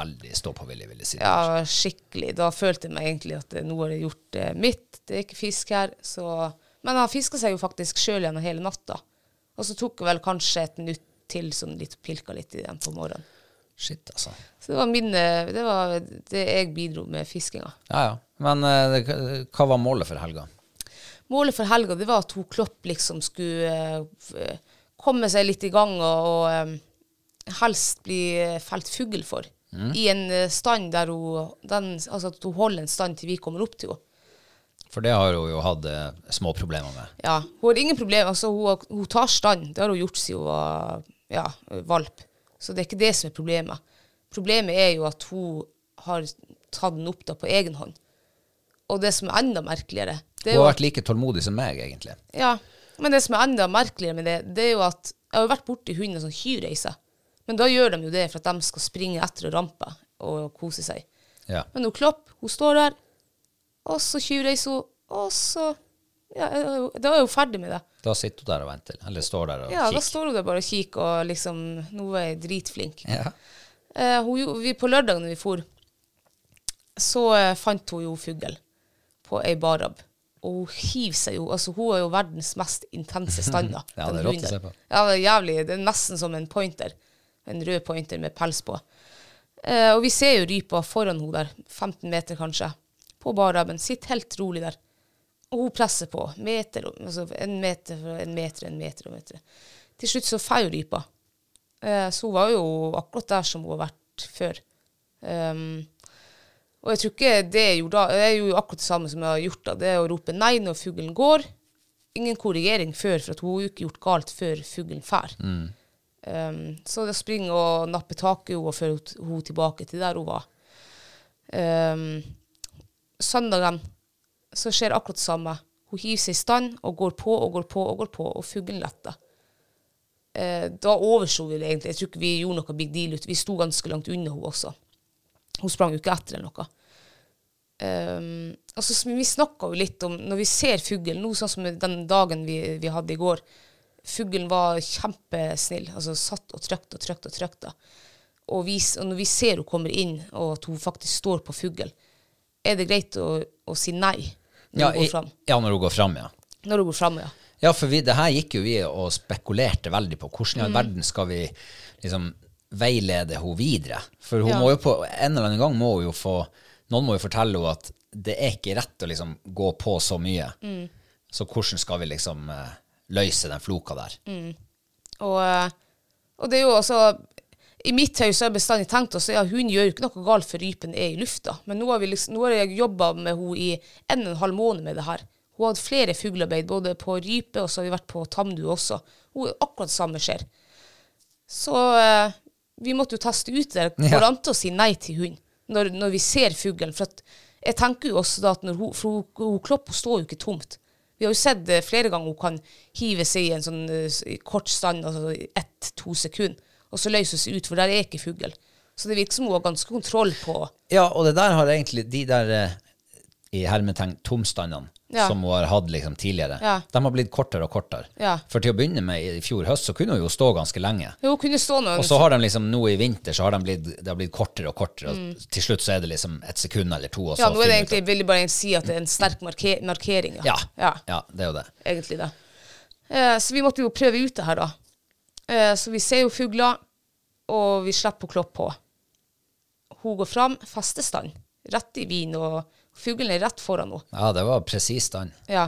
Speaker 1: veldig stå-på-vilje, vil jeg si.
Speaker 2: Ja, skikkelig. Da følte jeg meg egentlig at nå har jeg gjort mitt. Det er ikke fisk her. Så. Men han fiska seg jo faktisk sjøl gjennom hele natta. Og så tok det vel kanskje et minutt til sånn litt pilka litt i den på morgenen.
Speaker 1: Shit, altså.
Speaker 2: Så det var, min, eh, det, var det jeg bidro med fiskinga.
Speaker 1: Ja, ja. Men eh, det, hva var målet for helga?
Speaker 2: Målet for helga det var at hun Klopp liksom skulle uh, komme seg litt i gang og, og um, helst bli felt fugl for. I en stand der hun den, Altså at hun holder en stand til vi kommer opp til henne.
Speaker 1: For det har hun jo hatt uh, små problemer med.
Speaker 2: Ja, hun har ingen problemer. Altså, hun, hun tar stand. Det har hun gjort siden hun var ja, valp. Så det er ikke det som er problemet. Problemet er jo at hun har tatt den opp da på egen hånd. Og det som er enda merkeligere det er
Speaker 1: Hun har vært like tålmodig som meg, egentlig.
Speaker 2: ja, Men det som er enda merkeligere med det, det er jo at jeg har vært borti hunder som hyrreiser. Men da gjør de jo det for at de skal springe etter og rampe og kose seg.
Speaker 1: Ja.
Speaker 2: Men hun Klopp, hun står der, og så tjuvreiser hun, og så ja, Da er hun ferdig med det.
Speaker 1: Da sitter hun der og venter. Eller står der og
Speaker 2: Ja, da står hun der bare og kikker, og liksom Nå er jeg dritflink.
Speaker 1: Ja.
Speaker 2: Eh, hun, vi, på lørdag når vi for, så eh, fant hun jo fugl på ei barab. Og hun hiver seg jo Altså, hun er jo verdens mest intense stander.
Speaker 1: Ja, det er rått å se på.
Speaker 2: Ja, det er jævlig. Det er nesten som en pointer. En rød pointer med pels på. Eh, og vi ser jo rypa foran henne der, 15 meter kanskje, på baraben. Sitter helt rolig der. Og hun presser på. Meter, altså en meter, en meter, en meter og meter. Til slutt så hun rypa. Eh, så hun var jo akkurat der som hun har vært før. Um, Og jeg tror ikke det jeg gjorde da, jeg gjorde jo akkurat det samme som jeg har gjort da, det er å rope nei når fuglen går. Ingen korrigering før, for at hun har jo ikke gjort galt før fuglen fær. Um, så det å springe og nappe tak i henne og føre henne tilbake til der hun var. Um, søndagen så skjer akkurat det samme. Hun hiver seg i stand og går på og går på og går på, og fuglen letter. Eh, da overslo vi det egentlig. Jeg tror ikke vi gjorde noe big deal ut. Vi sto ganske langt unna henne også. Hun sprang jo ikke etter eller noe. Um, altså, vi snakka jo litt om Når vi ser fuglen, nå sånn som den dagen vi, vi hadde i går Fuglen var kjempesnill. altså Satt og trykte og trykte og trykte. Og, og når vi ser hun kommer inn, og at hun faktisk står på fugl, er det greit å, å si nei når
Speaker 1: Ja,
Speaker 2: hun går fram?
Speaker 1: ja, når hun går fram, ja.
Speaker 2: Når hun går fram, ja.
Speaker 1: Ja, for vi, det her gikk jo vi og spekulerte veldig på. Hvordan i
Speaker 2: Mm.
Speaker 1: all verden skal vi liksom veilede henne videre? For hun
Speaker 2: Ja.
Speaker 1: må jo på en eller annen gang må hun jo få Noen må jo fortelle henne at det er ikke rett å liksom gå på så mye.
Speaker 2: Mm.
Speaker 1: Så hvordan skal vi liksom uh, løse den floka der?
Speaker 2: Og, eh, og det er jo altså I mitt hode så har jeg bestandig tenkt at ja, hun gjør jo ikke noe galt før rypen er i lufta. Men nå har, vi liksom, nå har jeg jobba med henne i en og en halv måned med det her. Hun har hatt flere fuglearbeid, både på rype og så har vi vært på tamdu også. Hun, akkurat det samme skjer. Så eh, vi måtte jo teste ut det. Går det an å si nei til hund når, når vi ser fuglen? For at, jeg tenker jo også da at når hun, for hun, hun Klopp hun står jo ikke tomt. Vi har jo sett flere ganger hun kan hive seg i en sånn eh, i kort stand, altså ett-to sekunder, og så løses ut, for der er ikke fugl. Så det virker som hun har ganske kontroll på
Speaker 1: Ja, og det der har egentlig de der eh, i hermetegn tomstandene
Speaker 2: Ja.
Speaker 1: som hun har hatt liksom tidligere,
Speaker 2: Ja.
Speaker 1: de har blitt kortere og kortere.
Speaker 2: Ja.
Speaker 1: For til å begynne med i fjor høst så kunne hun jo stå ganske lenge.
Speaker 2: Jo, kunne stå nå
Speaker 1: Og så har de liksom nå i vinter så har de blitt, det har blitt kortere og kortere, og til slutt så er det liksom et sekund eller to.
Speaker 2: Mm. Ja, nå er det egentlig, vil jeg bare si at det er en sterk marke markering.
Speaker 1: ja.
Speaker 2: ja,
Speaker 1: det er jo det.
Speaker 2: egentlig det. Eh, så vi måtte jo prøve ut det her, da. Eh, så vi ser jo fugler, og vi slipper å kloppe på. Hun går fram, fester stand, rett i vin, og fuglen er rett foran henne.
Speaker 1: Ja, det var presis stand.
Speaker 2: Ja.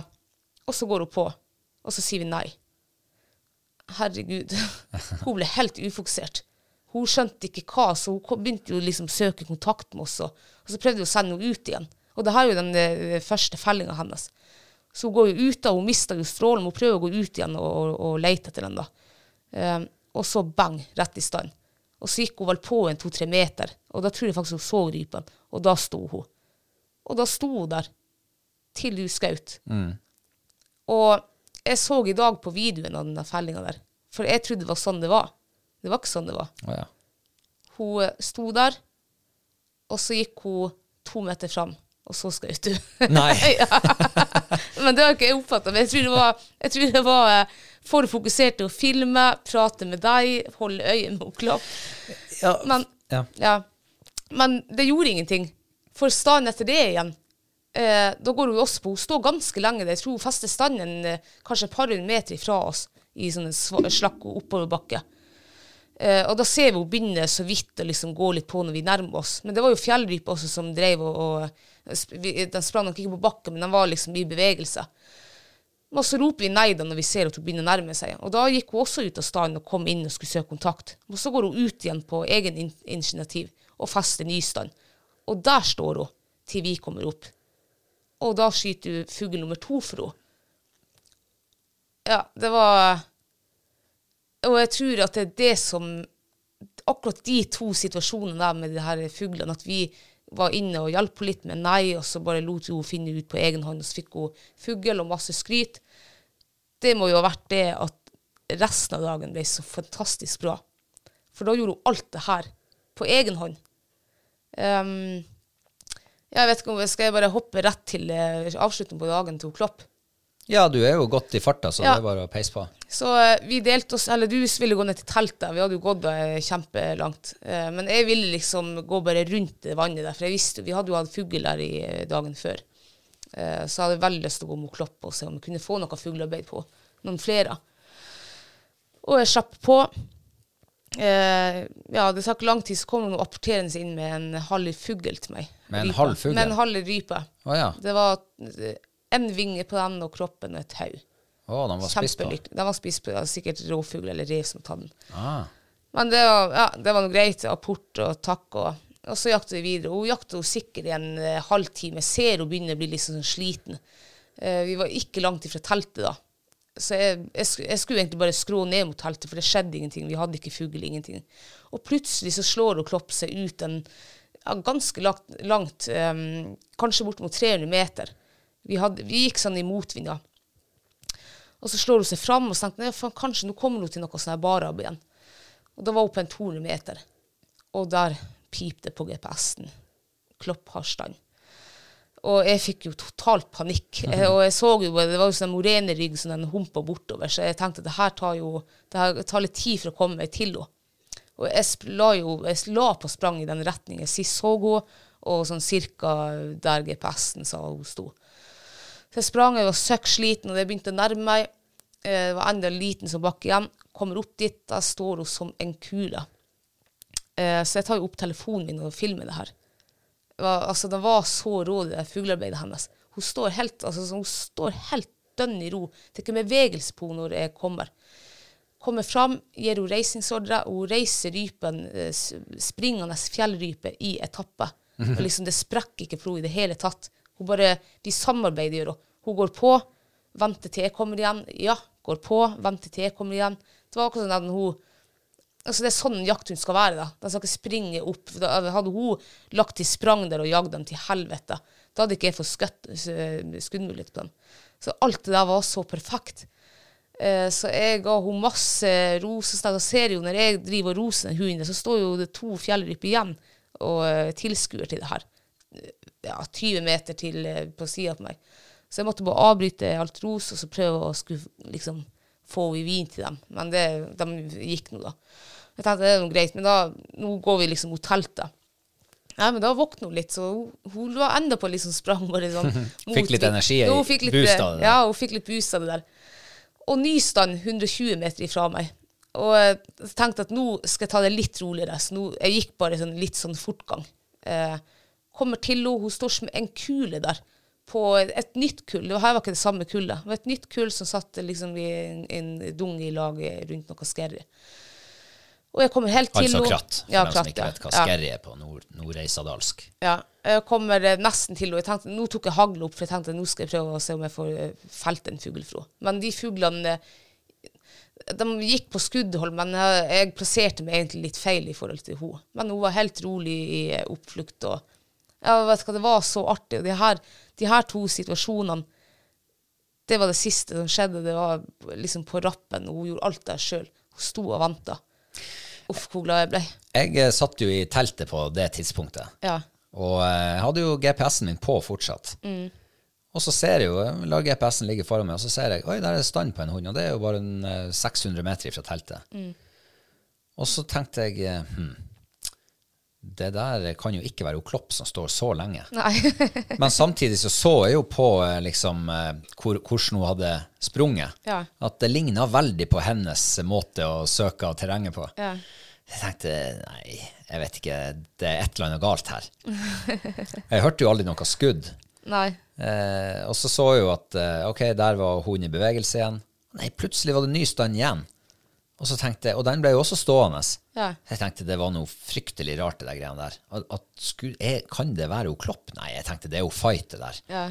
Speaker 2: Og så går hun på, og så sier vi nei. Herregud. Hun ble helt ufokusert. Hun skjønte ikke hva, så hun begynte jo liksom å søke kontakt med oss. Og, og så prøvde hun å sende henne ut igjen. Og det her er jo den eh, første fellinga hennes. Så hun går jo ut og hun mister jo strålen, hun prøver å gå ut igjen og, og, og lete etter den. da. Um, og så bang, rett i stand. Og så gikk hun vel på en to-tre meter, og da tror jeg faktisk hun så rypen. Og da sto hun. Og da sto hun der, til hun skjøt. Og jeg så i dag på videoen av den fellinga der, for jeg trodde det var sånn det var. Det var ikke sånn det var.
Speaker 1: Oh, ja.
Speaker 2: Hun eh, sto der, og så gikk hun to meter fram, og så skjøt hun.
Speaker 1: Nei.
Speaker 2: Men det har ikke jeg oppfatta. Men jeg tror det var, jeg tror det var for fokusert til å filme, prate med deg, holde øynene Klopp.
Speaker 1: Ja,
Speaker 2: Men,
Speaker 1: ja.
Speaker 2: ja. Men det gjorde ingenting. For staden etter det igjen, eh, da går hun også på. Hun står ganske lenge der. Jeg tror hun fester standen eh, kanskje et par meter ifra oss i sånn slakk oppoverbakke. Eh, og da ser vi hun begynne så vidt å liksom gå litt på når vi nærmer oss. Men det var jo fjellrype også som drev og, og Den sprang nok ikke på bakken, men den var liksom i bevegelse. Og så roper vi nei da når vi ser at hun begynner å nærme seg. Og da gikk hun også ut av staden og kom inn og skulle søke kontakt. Og så går hun ut igjen på egen in initiativ og fester nystand. Og der står hun til vi kommer opp. Og da skyter hun fugl nummer to for henne. Ja, det var Og jeg tror at det er det som Akkurat de to situasjonene der med de her fuglene, at vi var inne og hjalp litt med nei, og så bare lot hun finne ut på egen hånd, og så fikk hun fugl og masse skryt. Det må jo ha vært det at resten av dagen ble så fantastisk bra. For da gjorde hun alt det her på egen hånd. Um, jeg vet ikke om jeg skal bare hoppe rett til uh, avslutningen på dagen til hun Klopp.
Speaker 1: Ja, du er jo godt i farta, så
Speaker 2: Ja.
Speaker 1: det er bare å peise på.
Speaker 2: Så eh, vi delte oss, eller du ville gå ned til teltet, vi hadde jo gått eh, kjempelangt. Eh, men jeg ville liksom gå bare rundt det vannet der, for jeg visste, vi hadde jo hatt fugl der i dagen før. Så jeg hadde veldig lyst til å gå mot Klopp og se om vi kunne få noe fuglearbeid på. Noen flere. Og jeg slapp på. Eh, ja, det ikke lang tid, så kom hun apporterende inn med en halv fugl til meg.
Speaker 1: Med en halv fugl?
Speaker 2: Med en halv rype.
Speaker 1: Oh, ja.
Speaker 2: Det var en vinge på den og kroppen og et hode.
Speaker 1: Å, den var spist på.
Speaker 2: Den var spist på. Sikkert rovfugl eller rev som tatt den.
Speaker 1: Ah.
Speaker 2: Men det var, ja, det var noe greit. Apport og takk. Og Og så jakter vi videre. Hun jakter hun sikkert i en uh, halvtime. Ser hun begynner å bli litt sånn sliten. Uh, vi var ikke langt ifra teltet da. Så jeg, jeg, jeg skulle egentlig bare skrå ned mot teltet, for det skjedde ingenting. Vi hadde ikke fugl, ingenting. Og plutselig så slår hun Klopp seg ut en ja, ganske langt, langt um, kanskje bort mot 300 meter. Vi, hadde, vi gikk sånn i motvind, da. Og så slår hun seg fram og så tenkte jeg, faen, kanskje nå kommer hun til noe sånn barab igjen. Og da var hun på en 200 meter. Og der pipte det på GPS-en. Klopp har stand. Og jeg fikk jo totalt panikk. Eh, Og jeg så jo, det var jo sånn morenerygg som den humpa bortover, så jeg tenkte det her tar jo det her tar litt tid for å komme meg til henne. Og jeg la jo jeg la på sprang i den retningen. Sist så hun, og sånn cirka der GPS-en sa hun sto. Så jeg sprang, jeg var søkk sliten, og det begynte å nærme meg. Eh, Det var enda liten som bakke igjen. Kommer opp dit, da står hun som en kule. Eh, Så jeg tar jo opp telefonen min og filmer det her. Altså, det var så rå, det fuglearbeidet hennes. Hun står helt, altså, hun står helt dønn i ro. Det er ikke bevegelse på henne når jeg kommer. Kommer fram, gir hun reisingsordre, og hun reiser rypen, eh, springende fjellrype i etappe. Og liksom, det sprekker ikke for henne i det hele tatt. Hun bare, Vi samarbeider, gjør hun. Går på, venter til jeg kommer igjen. Ja, går på, venter til jeg kommer igjen. Det var akkurat sånn at hun Altså Det er sånn jakthund skal være. da. Den skal ikke springe opp. Da hadde hun lagt til sprang der og jagd dem til helvete, da hadde ikke jeg fått skuddmulighet på dem. Så alt det der var så perfekt. Eh, så jeg ga henne masse ros. og ser jo når jeg driver og roser den hunden, så står jo det to fjellryper igjen og eh, tilskuer til det her. Ja, 20 meter til eh, på sida på meg. Så jeg måtte bare avbryte alt ros og så prøve å skulle liksom få i vin til dem. Men det, de gikk nå, da. Jeg tenkte det er noe greit, men da, nå går vi liksom mot teltet. Nei, men da våkna hun litt, så hun, hun var enda på liksom sprang bare sånn.
Speaker 1: Fikk litt energi,
Speaker 2: Ja, hun fikk litt,
Speaker 1: boost av det.
Speaker 2: Ja, hun fikk litt boost av det der. Og ny stand 120 meter ifra meg. Og jeg tenkte at nå skal jeg ta det litt roligere. Så nå, jeg gikk bare sånn, litt sånn fortgang. Eh, kommer til henne, hun står som en kule der. På et, nytt kull. Det her var ikke det samme kullet. Det var et nytt kull som satt liksom i en, en dung i lag rundt noe skerry. Og jeg kommer helt til henne Altså
Speaker 1: kratt, for
Speaker 2: Ja,
Speaker 1: dem som ikke vet hva
Speaker 2: Ja.
Speaker 1: skerry er på nord nordreisadalsk.
Speaker 2: Ja, jeg kommer eh, nesten til henne. Jeg tenkte, Nå tok jeg hagla opp, for jeg tenkte nå skal jeg prøve å se om jeg får eh, felt en fugl fra. Men de fuglene eh, De gikk på skuddhold, men jeg, jeg plasserte meg egentlig litt feil i forhold til henne. Men hun var helt rolig i eh, oppflukt. og ja, vet du hva, Det var så artig. og De her, de her to situasjonene det var det siste som skjedde. Det var liksom på rappen. og Hun gjorde alt der sjøl. Hun sto og venta. Uff, hvor glad jeg ble.
Speaker 1: Jeg eh, satt jo i teltet på det tidspunktet,
Speaker 2: Ja.
Speaker 1: og eh, jeg hadde jo GPS-en min på fortsatt. Og så ser jeg jo, jeg lar GPS-en ligge foran meg, og så ser jeg oi, der er det stand på en hund, og det er jo bare en, eh, 600 meter fra teltet. Og så tenkte jeg eh, hm, det der kan jo ikke være hun Klopp som står så lenge. Men samtidig så så jeg jo på eh, liksom, eh, hvor, hvordan hun hadde sprunget.
Speaker 2: Ja.
Speaker 1: At det ligna veldig på hennes måte å søke terrenget på.
Speaker 2: Ja.
Speaker 1: Jeg tenkte nei, jeg vet ikke, det er et eller annet galt her. Jeg hørte jo aldri noe skudd.
Speaker 2: Nei.
Speaker 1: Eh, og så så jeg jo at eh, ok, der var hun i bevegelse igjen. Nei, plutselig var det ny stand igjen. Og så tenkte jeg, og den ble jo også stående.
Speaker 2: Ja.
Speaker 1: Jeg tenkte det var noe fryktelig rart, det der greiene der. At, at sku, jeg, kan det være hun Klopp? Nei, jeg tenkte det er jo Fight, det der.
Speaker 2: Ja.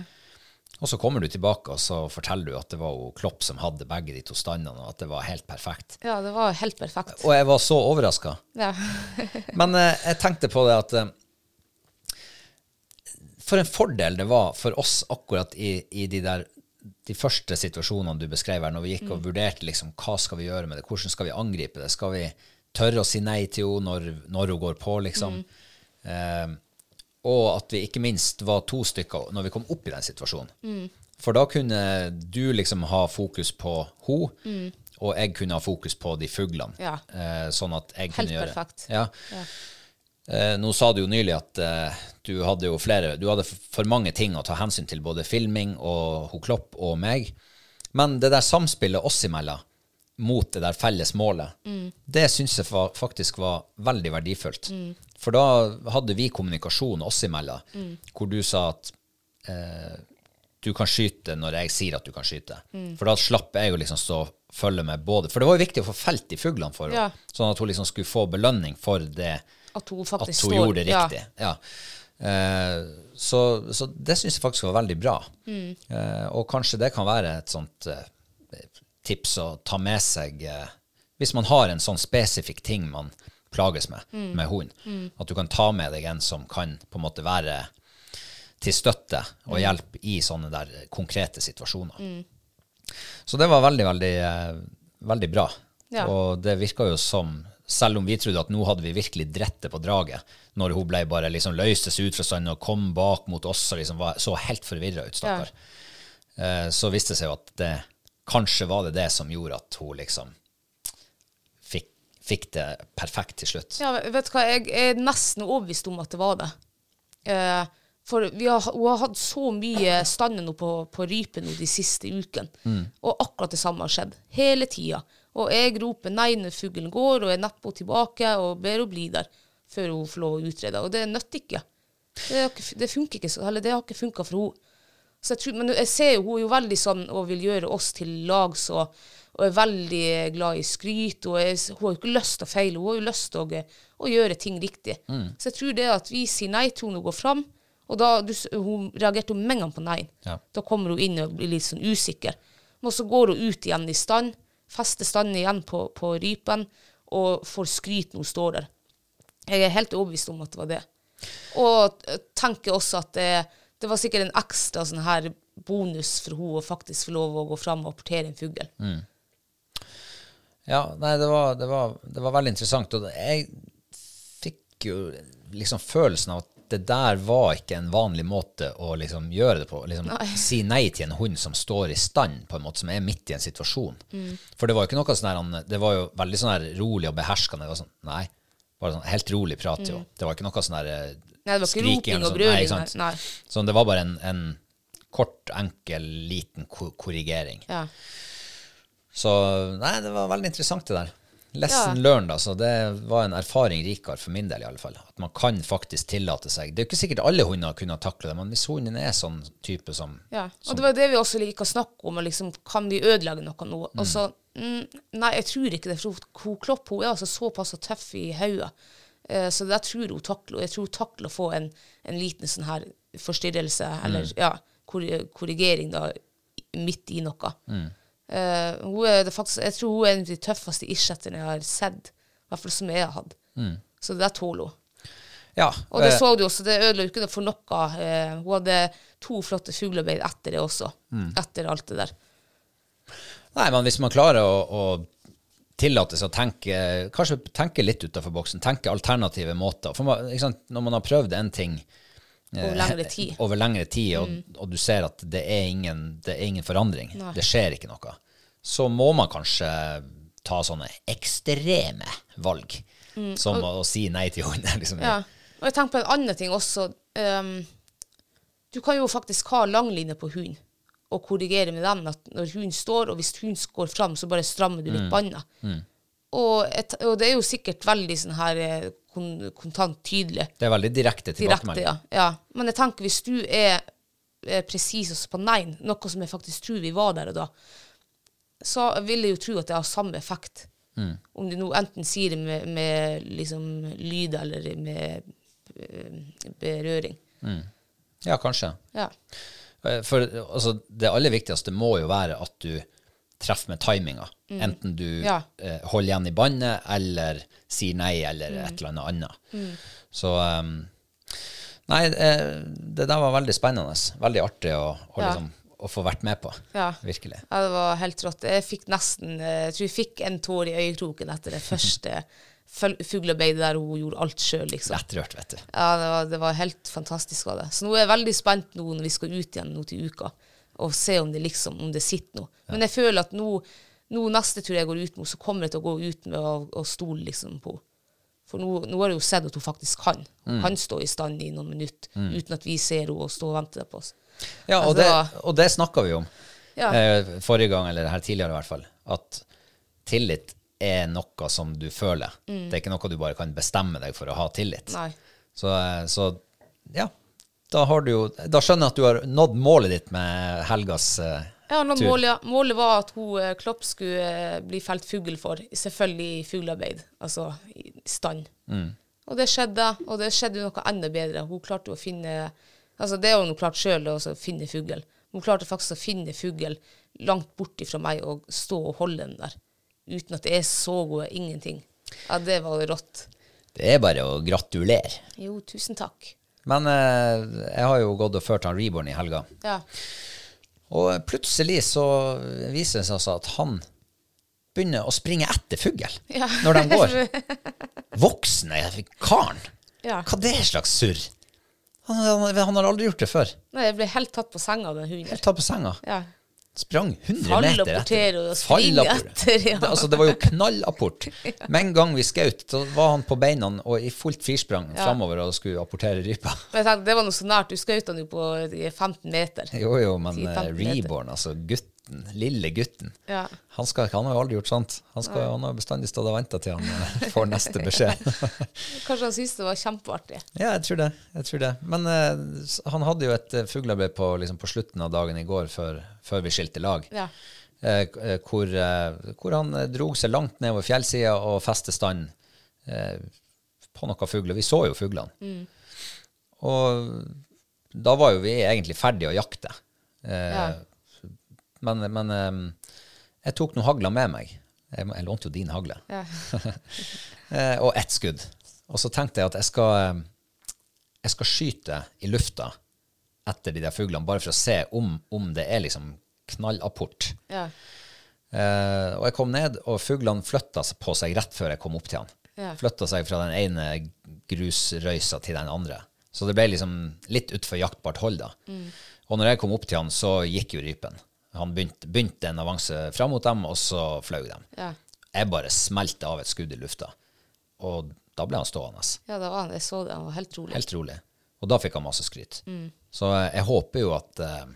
Speaker 1: Og så kommer du tilbake, og så forteller du at det var hun Klopp som hadde begge de to standene, og at det var helt perfekt.
Speaker 2: Ja, det var helt perfekt.
Speaker 1: Og jeg var så overraska.
Speaker 2: Ja.
Speaker 1: Men eh, jeg tenkte på det at eh, For en fordel det var for oss akkurat i, i de der de første situasjonene du beskrev her, når vi gikk og vurderte liksom, hva skal vi gjøre med det, hvordan skal vi angripe det, skal vi tørre å si nei til henne når, når hun går på, liksom. Eh, og at vi ikke minst var to stykker når vi kom opp i den situasjonen. For da kunne du liksom ha fokus på henne, og jeg kunne ha fokus på de fuglene.
Speaker 2: Ja.
Speaker 1: Eh, sånn at jeg
Speaker 2: Helt
Speaker 1: kunne gjøre
Speaker 2: perfekt.
Speaker 1: Ja. Eh, nå sa du jo nylig at eh, du hadde jo flere Du hadde for mange ting å ta hensyn til, både filming og ho Klopp og meg. Men det der samspillet oss imellom mot det der felles målet, det syns jeg faktisk var veldig verdifullt. For da hadde vi kommunikasjon oss imellom, hvor du sa at eh, du kan skyte når jeg sier at du kan skyte. For da slapp jeg jo liksom stå følge med både For det var jo viktig å få felt de fuglene for henne,
Speaker 2: Ja.
Speaker 1: sånn at hun liksom skulle få belønning for det
Speaker 2: At hun
Speaker 1: at hun gjorde det
Speaker 2: ja.
Speaker 1: riktig. Ja. Eh, så, så det syns jeg faktisk var veldig bra.
Speaker 2: Mm.
Speaker 1: Eh, og kanskje det kan være et sånt eh, tips å ta med seg eh, hvis man har en sånn spesifikk ting man plages med
Speaker 2: Mm.
Speaker 1: med hund. At du kan ta med deg en som kan på en måte være til støtte og
Speaker 2: Mm.
Speaker 1: hjelp i sånne der konkrete situasjoner. Så det var veldig, veldig, eh, veldig bra.
Speaker 2: Ja.
Speaker 1: Og det virka jo som, selv om vi trodde at nå hadde vi virkelig drettet på draget, når hun ble bare liksom løste seg ut fra standen og kom bak mot oss og liksom var, så helt forvirra ut, stakkar, Ja. så viste det seg jo at det kanskje var det det som gjorde at hun liksom fikk, fikk det perfekt til slutt.
Speaker 2: Ja, vet du hva, jeg er nesten overbevist om at det var det. Eh, for vi har, hun har hatt så mye stande nå på, på rype nå de siste ukene, og akkurat det samme har skjedd. Hele tida. Og jeg roper nei når fuglen går, og jeg napper henne tilbake og ber henne bli der før hun får lov å utrede. Og det nytter ikke. Det, det funker ikke, så- eller det har ikke funka for henne. Så jeg tror, men jeg ser jo, hun er jo veldig sånn og vil gjøre oss til lag, så og er veldig glad i skryt. Og er, hun har jo ikke lyst til å feile, hun har jo lyst til å, å gjøre ting riktig. Så jeg tror det at vi sier nei til henne og går fram, og da du, Hun reagerte jo med en gang på nei.
Speaker 1: Ja.
Speaker 2: Da kommer hun inn og blir litt sånn usikker. Men så går hun ut igjen i stand, fester standen igjen på, på rypen og får skryt når hun står der. Jeg er helt overbevist om at det var det. Og tenker også at det, det var sikkert en ekstra sånn her bonus for henne å faktisk få lov å gå fram og apportere en fugl.
Speaker 1: Ja, nei, det var, det var, det var veldig interessant. Og jeg fikk jo liksom følelsen av at det der var ikke en vanlig måte å liksom gjøre det på. Liksom, si nei til en hund som står i stand, på en måte, som er midt i en situasjon. For det var jo ikke noe sånn her, det var jo veldig sånn her rolig og beherskende. Det var sånn, nei, bare sånn helt rolig prat jo. Det var ikke noe sånn her eh,
Speaker 2: Nei, det var ikke
Speaker 1: skriking
Speaker 2: og
Speaker 1: sånn.
Speaker 2: brøling,
Speaker 1: Nei, sant?
Speaker 2: nei. Nei.
Speaker 1: Sånn, det var bare en, en kort, enkel, liten korrigering.
Speaker 2: Ja.
Speaker 1: Så nei, det var veldig interessant det der. Lesson
Speaker 2: Ja.
Speaker 1: learned, altså. Det var en erfaring rikere for min del, i alle fall. At man kan faktisk tillate seg Det er jo ikke sikkert alle hunder kunne takle det, men hvis hunden er sånn type som
Speaker 2: Ja, og det var det vi også liker å snakke om. Liksom, kan vi ødelegge noe nå? Og så, mm, nei, jeg tror ikke det. For hun- Klopp hun er altså såpass tøff i hodet. Eh, så det tror hun takler. Og jeg tror hun takler å få en, en liten sånn her forstyrrelse, eller ja, korrigering da, midt i noe. Eh, hun er det faktisk, jeg tror hun er en av de tøffeste irsetterne jeg har sett. I hvert fall som jeg har hatt. Så det der tåler hun.
Speaker 1: Ja.
Speaker 2: Og det
Speaker 1: eh,
Speaker 2: så du også, det ødela ikke for noe. Uh, hun hadde to flotte fuglearbeid etter det også. Etter alt det der.
Speaker 1: Nei, men hvis man klarer å, å tillate seg å tenke Kanskje tenke litt utenfor boksen, tenke alternative måter. For man, når man har prøvd en ting
Speaker 2: Over lengre tid. Mm.
Speaker 1: over lengre tid, og, og du ser at det er ingen, det er ingen forandring, det skjer ikke noe, så må man kanskje ta sånne ekstreme valg, som å, å si nei til henne. Liksom.
Speaker 2: Mm. Ja. Og jeg tenker på en annen ting også. Um, du kan jo faktisk ha langline på hund og korrigere med den at når hunden står, og hvis hunden går fram, så bare strammer du litt bånda. Og, et, og det er jo sikkert veldig sånn her eh, kon, kontant tydelig.
Speaker 1: Det er veldig direkte tilbakemelding.
Speaker 2: ja. ja. Men jeg tenker hvis du er, er presis også på nei, noe som jeg faktisk tror vi var der og da, så vil jeg jo tro at det har samme effekt. Om du nå enten sier det med, med liksom lyd eller med berøring. berøring.
Speaker 1: Ja, kanskje.
Speaker 2: Ja.
Speaker 1: Eh, For altså, det aller viktigste må jo være at du treffer med timinga. Enten du
Speaker 2: Ja.
Speaker 1: eh, holder igjen i bannet, eller sier nei, eller et eller annet annet. Så um, Nei, eh, det der var veldig spennende. Veldig artig å, å,
Speaker 2: Ja.
Speaker 1: liksom, å få vært med på.
Speaker 2: Ja.
Speaker 1: Virkelig.
Speaker 2: Ja, det var helt rått. Jeg fikk nesten eh, Jeg tror jeg fikk en tår i øyekroken etter det første fuglearbeidet der hun gjorde alt sjøl, liksom.
Speaker 1: Lettrørt, vet du.
Speaker 2: Ja, det var, det var helt fantastisk av det. Så nå er jeg veldig spent nå når vi skal ut igjen nå til uka, og se om det liksom, om det sitter noe. Men jeg føler at nå, nå neste tur jeg går ut med henne, så kommer jeg til å gå ut med å, å stole liksom på For nå, nå har jeg jo sett at hun faktisk kan. Hun kan stå i stand i noen minutter uten at vi ser henne og stå og venter på oss.
Speaker 1: Ja, og
Speaker 2: Altså,
Speaker 1: det, og det snakka vi om
Speaker 2: Ja.
Speaker 1: eh, forrige gang, eller her tidligere i hvert fall, at tillit er noe som du føler. Det er ikke noe du bare kan bestemme deg for å ha tillit.
Speaker 2: Mm.
Speaker 1: Så, eh, så ja, da har du jo Da skjønner jeg at du har nådd målet ditt med helgas uh,
Speaker 2: Ja, nå
Speaker 1: tur.
Speaker 2: målet, ja. målet var at hun eh, Klopp skulle uh, bli felt fugl for, selvfølgelig i fuglearbeid, altså i stand.
Speaker 1: Mm.
Speaker 2: Og det skjedde, og det skjedde noe enda bedre. Hun klarte jo å finne Altså, det har hun klart sjøl, å finne fugl. Hun klarte faktisk å finne fugl langt borti fra meg og stå og holde den der. Uten at jeg så henne ingenting. Ja, det var rått.
Speaker 1: Det er bare å gratulere.
Speaker 2: Jo, tusen takk.
Speaker 1: Men eh, jeg har jo gått og ført han Reborn i helga.
Speaker 2: Ja.
Speaker 1: Og plutselig så viser det seg altså at han begynner å springe etter fugl
Speaker 2: Ja.
Speaker 1: når de går. Voksne karen.
Speaker 2: Ja.
Speaker 1: Hva det er slags surr? Han, han, han har aldri gjort det før.
Speaker 2: Nei, jeg ble helt tatt på senga av den hunden.
Speaker 1: Helt tatt på senga.
Speaker 2: Ja.
Speaker 1: Sprang 100
Speaker 2: Fall
Speaker 1: meter
Speaker 2: portere og springe etter, ja.
Speaker 1: Det, altså, det var jo knallapport. Med en gang vi skjøt, så var han på beina og i fullt firsprang framover og skulle apportere rypa.
Speaker 2: Men jeg tenkte, det var noe så nært. Du skjøt han jo på eh, 15 meter.
Speaker 1: Jo, jo, men
Speaker 2: 10-15
Speaker 1: eh. Reborn, altså gutten, lille gutten,
Speaker 2: Ja.
Speaker 1: han, skal, han har jo aldri gjort sånt. Han, skal, han har bestandig stått og venta til han eh, får neste beskjed.
Speaker 2: Kanskje han syntes det var kjempeartig.
Speaker 1: ja, jeg tror det. Jeg tror det. Men uh, han hadde jo et uh, fuglearbeid på, liksom, på slutten av dagen i går, før, før vi skilte lag.
Speaker 2: Ja.
Speaker 1: Uh, eh, hvor, uh, hvor han dro drog seg langt nedover fjellsida og festet stand eh, på noen fugler. Vi så jo fuglene. Og da var jo vi egentlig ferdige å jakte. Eh,
Speaker 2: Ja.
Speaker 1: Men, men eh, jeg tok noen hagler med meg. Jeg, jeg lånte jo din hagle.
Speaker 2: Ja.
Speaker 1: Eh, og ett skudd. Og så tenkte jeg at jeg skal, eh, jeg skal skyte i lufta etter de der fuglene, bare for å se om, om det er liksom knallapport.
Speaker 2: Ja.
Speaker 1: Uh, og jeg kom ned, og fuglene flytta på seg rett før jeg kom opp til han.
Speaker 2: Ja.
Speaker 1: Flytta seg fra den ene grusrøysa til den andre. Så det ble liksom litt utfor jaktbart hold, da. Og når jeg kom opp til han, så gikk jo rypen. Han begynte, begynte en avanse fram mot dem, og så fløy de.
Speaker 2: Ja.
Speaker 1: Jeg bare smelte av et skudd i lufta, og da ble han stående.
Speaker 2: ja, da var han, jeg så det. Han var helt rolig.
Speaker 1: Helt rolig. Og da fikk han masse skryt. Så eh, jeg håper jo at eh,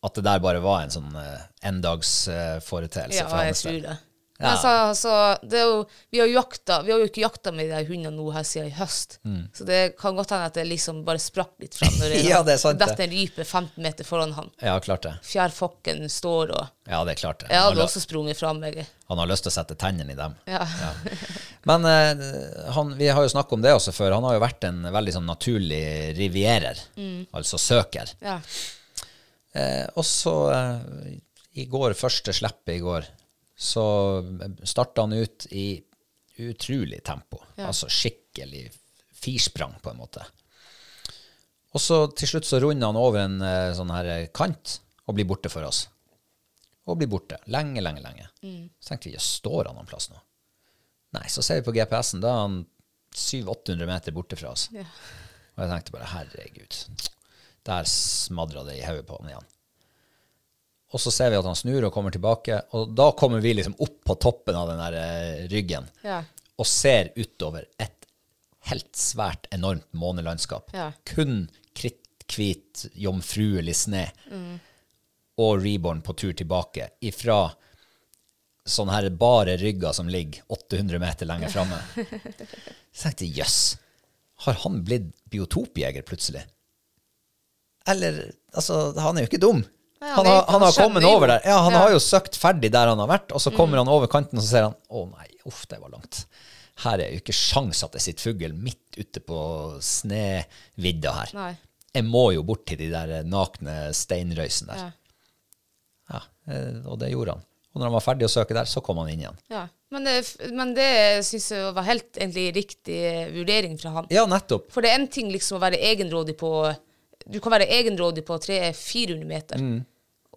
Speaker 1: at det der bare var en sånn uh, endagsforeteelse
Speaker 2: Ja, jeg tror det.
Speaker 1: Ja.
Speaker 2: Så, så det jo, vi, har jakta, vi har jo ikke jakta med de hundene nå her siden i høst. Så det kan godt hende at det liksom bare sprakk litt fram når det
Speaker 1: Mm. Ja, det er
Speaker 2: detter en rype 15 meter foran han.
Speaker 1: Ja, klart det.
Speaker 2: Fjærfokken står og
Speaker 1: Ja, det er klart det.
Speaker 2: Jeg hadde også sprunget fram, jeg.
Speaker 1: han har lyst til å sette tennene i dem.
Speaker 2: Ja.
Speaker 1: Men uh, han, vi har jo snakket om det også før. Han har jo vært en veldig sånn naturlig rivierer, altså søker.
Speaker 2: ja.
Speaker 1: Uh, og så uh, i går, første slippet i går, så starta han ut i utrolig tempo. Altså skikkelig firsprang, på en måte. Og så til slutt så runder han over en uh, sånn her eh, kant og blir borte for oss. Og blir borte. Lenge, lenge, lenge. Så tenkte vi, ja, står han noen plass nå? Nei, så ser vi på GPS-en, da er han 700-800 meter borte fra oss.
Speaker 2: Ja.
Speaker 1: Og jeg tenkte bare, herregud, der smadra det i hodet på han igjen. Og så ser vi at han snur og kommer tilbake, og da kommer vi liksom opp på toppen av den der eh, ryggen
Speaker 2: Ja.
Speaker 1: og ser utover et helt svært enormt månelandskap.
Speaker 2: Ja.
Speaker 1: Kun kritthvit, jomfruelig sne. Og Reborn på tur tilbake ifra sånne her bare rygger som ligger 800 meter lenger framme. Så tenkte jeg, jøss, har han blitt biotopjeger plutselig? Eller, altså, han er jo ikke dum.
Speaker 2: Han
Speaker 1: har, han har kommet over der. Ja, han
Speaker 2: Ja. Mm.
Speaker 1: har jo søkt ferdig der han har vært, og så kommer han over kanten, og så ser han, å nei, uff, det var langt. Her er jo ikke sjans at det sitter fugl midt ute på snevidda her.
Speaker 2: Nei.
Speaker 1: Jeg må jo bort til de der nakne steinrøysene der.
Speaker 2: Ja.
Speaker 1: Ja, eh, og det gjorde han. Og når han var ferdig å søke der, så kom han inn igjen.
Speaker 2: ja. Men det, men det syns jeg var helt egentlig riktig vurdering fra han.
Speaker 1: Ja, nettopp.
Speaker 2: For det er en ting liksom å være egenrådig på Du kan være egenrådig på 300-400 meter,
Speaker 1: Mm.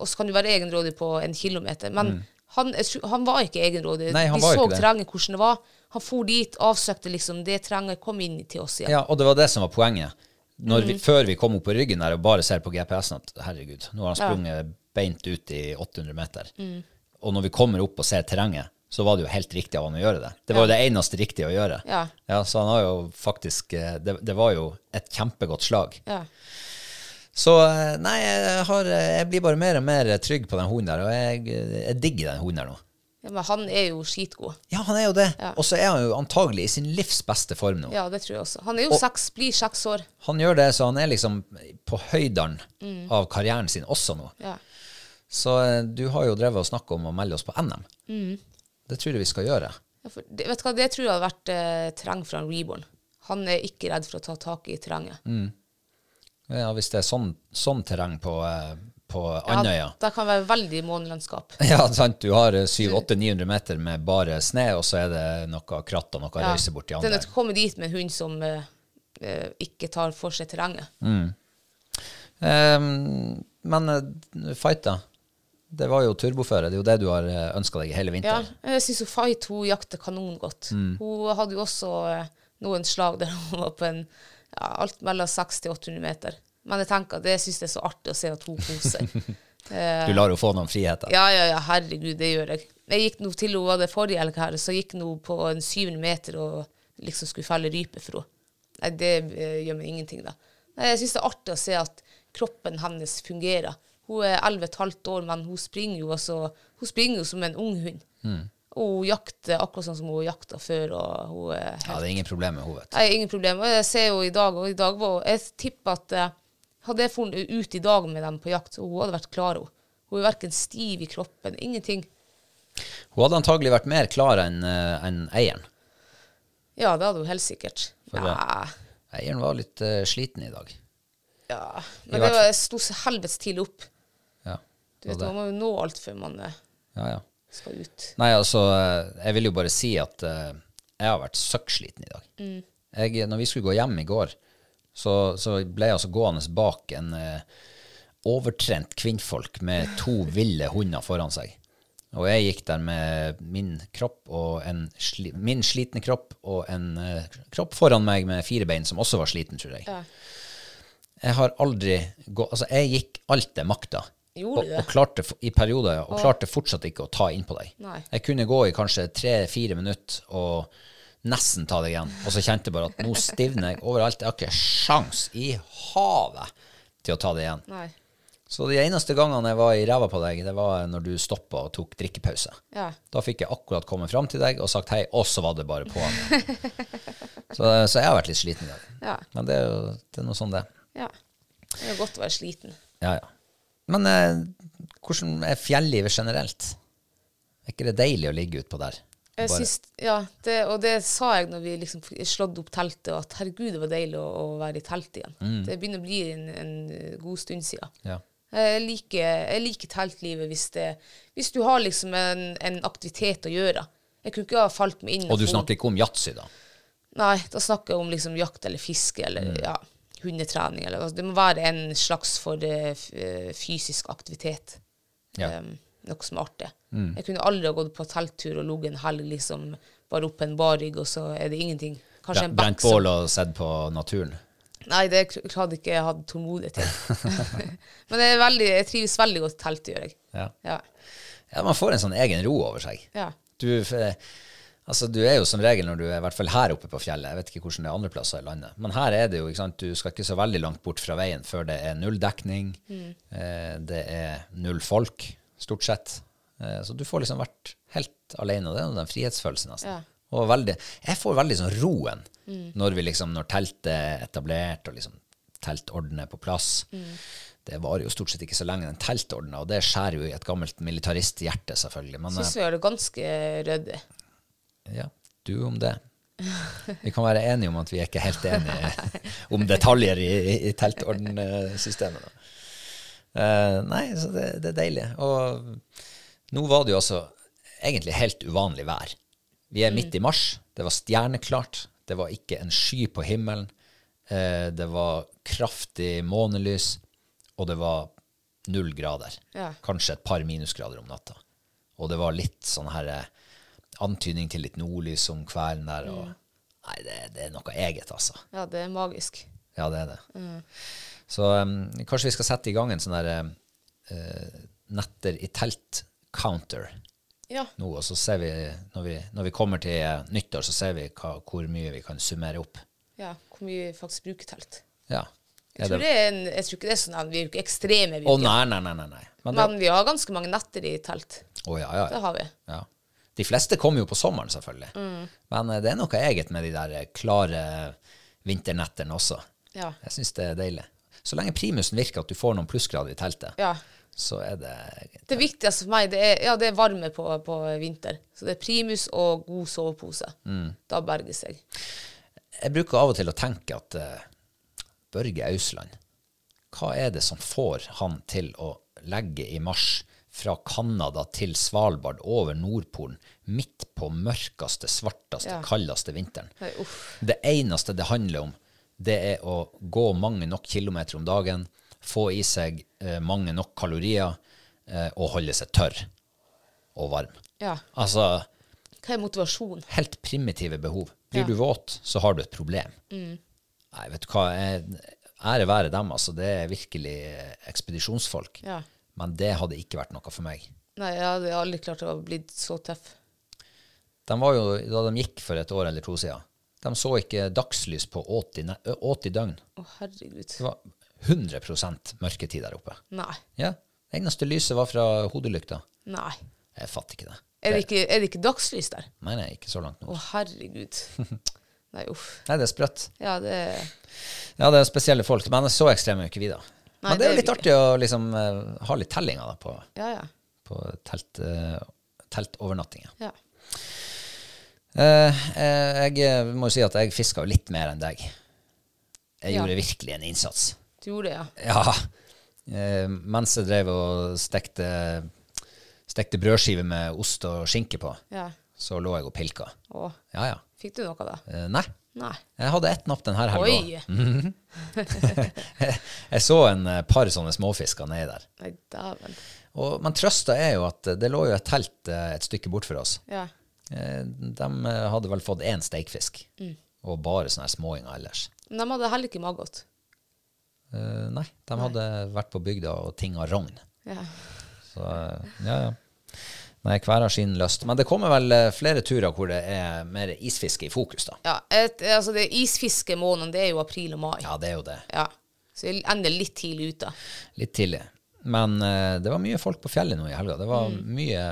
Speaker 2: Og så kan du være egenrådig på en kilometer. Men han, han var ikke egenrådig.
Speaker 1: Nei, han jo
Speaker 2: så terrenget, hvordan det var. Han for dit, avsøkte liksom det terrenget, kom inn til oss igjen.
Speaker 1: Ja, og det var det som var poenget. Vi, før vi kom opp på ryggen der og bare ser på GPS-en at herregud, nå har han sprunget beint ut i 800 meter. Og når vi kommer opp og ser terrenget, så var det jo helt riktig av han å gjøre det. Det var jo det eneste riktige å gjøre.
Speaker 2: Ja. ja.
Speaker 1: så han har jo faktisk eh, det, det var jo et kjempegodt slag.
Speaker 2: Ja.
Speaker 1: Så eh, nei, jeg, har, jeg blir bare mer og mer trygg på den hunden der, og jeg, jeg digger den hunden der nå.
Speaker 2: Ja, men han er jo skitgod.
Speaker 1: Ja, han er jo det.
Speaker 2: Ja.
Speaker 1: Og så er han jo antagelig i sin livs beste form nå.
Speaker 2: Ja, det tror jeg også. Han er jo seks, blir seks år.
Speaker 1: Han gjør det, så han er liksom på høydene av karrieren sin også nå.
Speaker 2: Ja.
Speaker 1: Så eh, du har jo drevet og snakka om å melde oss på NM. Det tror jeg vi skal gjøre.
Speaker 2: For det, vet du hva, det tror jeg hadde vært eh, terreng for han Reborn. Han er ikke redd for å ta tak i terrenget.
Speaker 1: Ja, hvis det er sånn, sånn terreng på, eh, på Andøya.
Speaker 2: Det kan være veldig månelandskap.
Speaker 1: Ja, sant. Du har 700-800-900 meter med bare sne, og så er det noe kratt og noe
Speaker 2: Ja.
Speaker 1: røyse borti
Speaker 2: Det er å komme dit med en hund som eh, eh, ikke tar for seg terrenget.
Speaker 1: Um, men uh, fight, da. Det var jo turboføre. Det er jo det du har ønska deg hele
Speaker 2: vinteren.
Speaker 1: Ja,
Speaker 2: jeg syns Fight hun jakter kanongodt. Hun hadde jo også eh, noen slag der hun var på en ja, alt mellom 600 til 800 meter. Men jeg tenker at det syns jeg er så artig å se at hun koser. Eh,
Speaker 1: Du lar henne få noen friheter.
Speaker 2: Ja, ja, ja, herregud, det gjør jeg. Jeg gikk nå til hun var det forrige helg her, så gikk hun på en 700 meter og liksom skulle felle rype for henne. Nei, det eh, gjør meg ingenting, da. Nei, jeg syns det er artig å se at kroppen hennes fungerer. Hun er 11,5 år, men hun springer jo altså, hun springer jo som en ung hund. Og hun jakter akkurat sånn som hun jakta før. og hun er helt
Speaker 1: Ja, det er ingen problem med henne.
Speaker 2: Nei, ingen problem. Og jeg ser jo i dag, og i dag var Jeg tipper at eh, hadde jeg funnet ut i dag med dem på jakt, så hun hadde vært klar. Hun, hun er verken stiv i kroppen, ingenting.
Speaker 1: Hun hadde antagelig vært mer klar enn en eieren.
Speaker 2: Ja, det hadde hun helt sikkert.
Speaker 1: For
Speaker 2: Ja,
Speaker 1: Eieren var litt uh, sliten i dag.
Speaker 2: ja. Men det var, jeg sto så helvetes tidlig opp.
Speaker 1: Ja.
Speaker 2: Du vet,
Speaker 1: det.
Speaker 2: Man må jo nå alt før man eh,
Speaker 1: ja, ja.
Speaker 2: Skal ut.
Speaker 1: Nei, altså, eh, jeg vil jo bare si at uh, jeg har vært søkksliten i dag. Jeg, når vi skulle gå hjem i går, så, så ble jeg altså gående bak en uh, overtrent kvinnfolk med to ville hunder foran seg. Og jeg gikk der med min kropp og en sli, min slitne kropp og en uh, kropp foran meg med fire bein som også var sliten, tror jeg.
Speaker 2: Ja.
Speaker 1: Jeg har aldri gått Altså, jeg gikk alt jeg makta.
Speaker 2: Gjorde
Speaker 1: og,
Speaker 2: det?
Speaker 1: og klarte i perioder og klarte fortsatt ikke å ta innpå deg.
Speaker 2: Nei.
Speaker 1: Jeg kunne gå i kanskje tre-fire minutter og nesten ta deg igjen. Og så kjente jeg bare at nå stivner jeg overalt. Jeg har ikke sjans i havet til å ta det igjen.
Speaker 2: Nei.
Speaker 1: Så de eneste gangene jeg var i ræva på deg, det var når du stoppa og tok drikkepause.
Speaker 2: Ja.
Speaker 1: Da fikk jeg akkurat komme fram til deg og sagt hei, og så var det bare på. så, så jeg har vært litt sliten i dag.
Speaker 2: Ja.
Speaker 1: Men det er jo det er noe sånn det
Speaker 2: ja. Det er godt å være sliten.
Speaker 1: Ja, ja. Men eh, hvordan er fjellivet generelt? Er ikke det deilig å ligge utpå der?
Speaker 2: Jeg
Speaker 1: Bare-
Speaker 2: ja, det, og det sa jeg når vi liksom slått opp teltet, at herregud, det var deilig å, å være i telt igjen. Det begynner å bli en, en god stund siden.
Speaker 1: Ja.
Speaker 2: Jeg liker, jeg liker teltlivet hvis, det, hvis du har liksom en, en aktivitet å gjøre. Jeg kunne ikke ha falt meg inn
Speaker 1: Og du snakker ikke om yatzy, da?
Speaker 2: Nei, da snakker jeg om liksom jakt eller fiske eller
Speaker 1: Mm.
Speaker 2: ja, hundetrening. Eller, altså, det må være en slags for eh, eh, fysisk aktivitet.
Speaker 1: Ja. Mm.
Speaker 2: Um, noe som er artig. Jeg kunne aldri ha gått på telttur og ligget en helg liksom, bare opp på en barrygg, og så er det ingenting. Kanskje en
Speaker 1: Brent
Speaker 2: bekk som
Speaker 1: bål og sett på naturen?
Speaker 2: Nei, det hadde ikke jeg hatt tålmodighet til. Men veldig, jeg trives veldig godt i telt, gjør jeg.
Speaker 1: Ja.
Speaker 2: Ja.
Speaker 1: ja, man får en sånn egen ro over seg.
Speaker 2: ja.
Speaker 1: Du, f- altså, du er jo som regel når du er i hvert fall her oppe på fjellet, jeg vet ikke hvordan det er andre plasser i landet, men her er det jo, ikke sant, du skal ikke så veldig langt bort fra veien før det er null dekning,
Speaker 2: Mm.
Speaker 1: eh, det er null folk, stort sett. Eh, så du får liksom vært helt alene, og det er den frihetsfølelsen nesten.
Speaker 2: Ja.
Speaker 1: Og veldig, jeg får veldig sånn roen når vi liksom, når teltet er etablert, og liksom teltorden er på plass. Det varer jo stort sett ikke så lenge, den teltorden, og det skjærer jo i et gammelt militaristhjerte, selvfølgelig. Men,
Speaker 2: Syns vi har det ganske ryddig.
Speaker 1: Ja, du om det. Vi kan være enige om at vi er ikke helt enige om detaljer i, i, i. Eh, nei, så det, det er deilig. Og nå var det jo altså egentlig helt uvanlig vær. Vi er midt i mars. Det var stjerneklart. Det var ikke en sky på himmelen. Uh, det var kraftig månelys, og det var null grader.
Speaker 2: Ja.
Speaker 1: Kanskje et par minusgrader om natta. Og det var litt sånn her eh, antydning til litt nordlys om kvelden der. Og, Nei, det, det er noe eget, altså.
Speaker 2: Ja, det er magisk.
Speaker 1: Ja, det er det. Så um, kanskje vi skal sette i gang en sånn der uh, netter i telt-counter
Speaker 2: Ja.
Speaker 1: nå, og så ser vi når, vi, når vi kommer til eh, nyttår, så ser vi hva, hvor mye vi kan summere opp.
Speaker 2: ja. Hvor mye vi faktisk bruker telt.
Speaker 1: Ja.
Speaker 2: Jeg tror, det en, jeg tror ikke det er sånn at vi er ikke ekstreme. Vi,
Speaker 1: Å, nei, nei, nei, nei. Men, Men, det,
Speaker 2: vi har ganske mange netter i telt.
Speaker 1: å, ja, ja,
Speaker 2: Det har vi.
Speaker 1: ja. De fleste kommer jo på sommeren, selvfølgelig.
Speaker 2: Mm.
Speaker 1: Men eh, det er noe eget med de der eh, klare vinternettene også.
Speaker 2: Ja.
Speaker 1: Jeg syns det er deilig. Så lenge primusen virker, at du får noen plussgrader i teltet,
Speaker 2: Ja.
Speaker 1: så er det
Speaker 2: Det viktigste for meg det er, ja, det er varme på, på vinter. Så det er primus og god sovepose. Da berger seg.
Speaker 1: Jeg bruker av og til å tenke at uh, Børge Ausland, hva er det som får han til å legge i marsj fra Canada til Svalbard over Nordpolen, midt på mørkeste, svarteste,
Speaker 2: Ja.
Speaker 1: kaldeste vinteren?
Speaker 2: Hei.
Speaker 1: Det eneste det handler om, det er å gå mange nok kilometer om dagen, få i seg eh, mange nok kalorier eh, og holde seg tørr og varm.
Speaker 2: Ja.
Speaker 1: Altså
Speaker 2: Hva er motivasjon?
Speaker 1: helt primitive behov. Blir
Speaker 2: Ja.
Speaker 1: du våt, så har du et problem. Nei, vet du hva, ære være dem, altså. Det er virkelig eh, ekspedisjonsfolk.
Speaker 2: Ja.
Speaker 1: Men det hadde ikke vært noe for meg.
Speaker 2: Nei, jeg hadde aldri klart å bli så tøff.
Speaker 1: De var jo, da de gikk for et år eller to siden, de så ikke dagslys på 80, ne- ø, 80 døgn.
Speaker 2: Å, herregud.
Speaker 1: Det var 100% mørketid der oppe.
Speaker 2: Nei.
Speaker 1: Ja, Det eneste lyset var fra hodelykta.
Speaker 2: Nei.
Speaker 1: Jeg fatter ikke det.
Speaker 2: Er det ikke, er det ikke dagslys der?
Speaker 1: Nei, nei, ikke så langt
Speaker 2: Å, herregud. Nei, uff.
Speaker 1: Nei, det er sprøtt.
Speaker 2: Ja, det
Speaker 1: Ja, det er spesielle folk, men så ekstreme er jo ikke vi, da.
Speaker 2: Nei,
Speaker 1: men det er jo litt artig å liksom eh, ha litt tellinger da, på,
Speaker 2: Ja, ja.
Speaker 1: på telt, eh, teltovernattinger.
Speaker 2: ja.
Speaker 1: Eh, eh, jeg må jo si at jeg fiska litt mer enn deg. Jeg gjorde virkelig en innsats.
Speaker 2: Du gjorde det, ja.
Speaker 1: Ja. Eh, mens jeg drev og stekte, stekte brødskiver med ost og skinke på,
Speaker 2: ja.
Speaker 1: så lå jeg og pilka.
Speaker 2: Åh.
Speaker 1: Ja, ja.
Speaker 2: fikk du noe da?
Speaker 1: Eh, nei.
Speaker 2: Nei.
Speaker 1: Jeg hadde ett napp denne helga.
Speaker 2: Oi!
Speaker 1: Jeg så en eh, par sånne småfisker nedi der.
Speaker 2: Nei, daven.
Speaker 1: Og, men trøsta er jo at det lå jo et telt eh, et stykke bort for oss.
Speaker 2: Ja.
Speaker 1: Eh, De eh, hadde vel fått én steikfisk,
Speaker 2: Mm.
Speaker 1: og bare sånne småinger ellers.
Speaker 2: Men de hadde heller ikke maggot.
Speaker 1: Uh, nei, de hadde vært på bygda og tinga rogn.
Speaker 2: Ja.
Speaker 1: Så eh, ja, ja. Nei, hver har sin lyst. Men det kommer vel eh, flere turer hvor det er mer isfiske i fokus, da.
Speaker 2: ja et, altså det isfiskemåneden, det er jo april og mai.
Speaker 1: Ja, det er jo det.
Speaker 2: Ja. Så vi ender litt tidlig ute.
Speaker 1: Litt tidlig. Men uh, det var mye folk på fjellet nå i helga. Det var
Speaker 2: Mm.
Speaker 1: mye,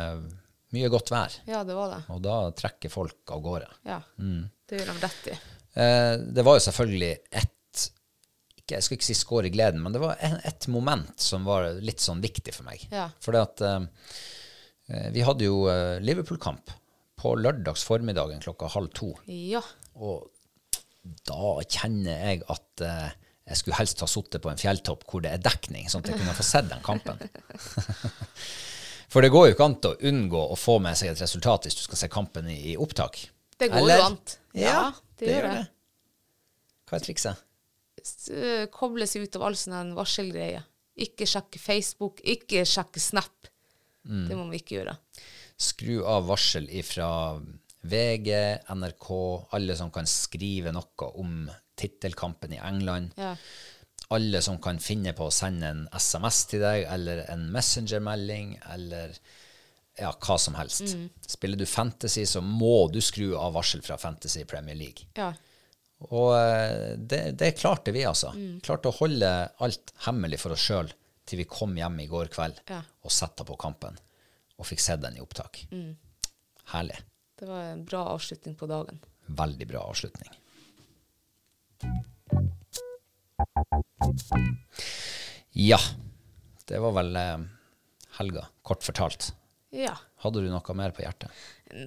Speaker 1: mye godt vær.
Speaker 2: Ja, det var det.
Speaker 1: Og da trekker folk av gårde.
Speaker 2: Ja.
Speaker 1: Mm.
Speaker 2: Det gjør de rett i.
Speaker 1: Uh, det var jo selvfølgelig ett Jeg skal ikke si skår i gleden, men det var ett et moment som var litt sånn viktig for meg.
Speaker 2: Ja.
Speaker 1: Fordi at eh, vi hadde jo eh, Liverpool-kamp på lørdags formiddagen klokka halv to.
Speaker 2: Ja.
Speaker 1: Og da kjenner jeg at eh, jeg skulle helst ha sittet på en fjelltopp hvor det er dekning, sånn at jeg kunne få sett den kampen. For det går jo ikke an å unngå å få med seg et resultat hvis du skal se kampen i, i opptak.
Speaker 2: Det går
Speaker 1: Eller?
Speaker 2: jo an.
Speaker 1: Ja,
Speaker 2: det, gjør det.
Speaker 1: Hva er trikset?
Speaker 2: Koble seg ut av all sånn varselgreie. Ikke sjekke Facebook, ikke sjekke Snap.
Speaker 1: Mm.
Speaker 2: Det må vi ikke gjøre.
Speaker 1: Skru av varsel ifra VG, NRK, alle som kan skrive noe om tittelkampen i England.
Speaker 2: Ja.
Speaker 1: Alle som kan finne på å sende en SMS til deg, eller en messengermelding, eller ja, hva som helst.
Speaker 2: Mm.
Speaker 1: Spiller du Fantasy, så må du skru av varsel fra Fantasy Premier League.
Speaker 2: Ja.
Speaker 1: Og eh, det, det klarte vi, altså.
Speaker 2: Mm.
Speaker 1: Klarte å holde alt hemmelig for oss sjøl til vi kom hjem i går kveld
Speaker 2: Ja.
Speaker 1: og satte på kampen. Og fikk sett den i opptak.
Speaker 2: Mm.
Speaker 1: Herlig.
Speaker 2: Det var en bra avslutning på dagen.
Speaker 1: Veldig bra avslutning. Ja. Det var vel eh, helga, kort fortalt.
Speaker 2: Ja.
Speaker 1: Hadde du noe mer på hjertet?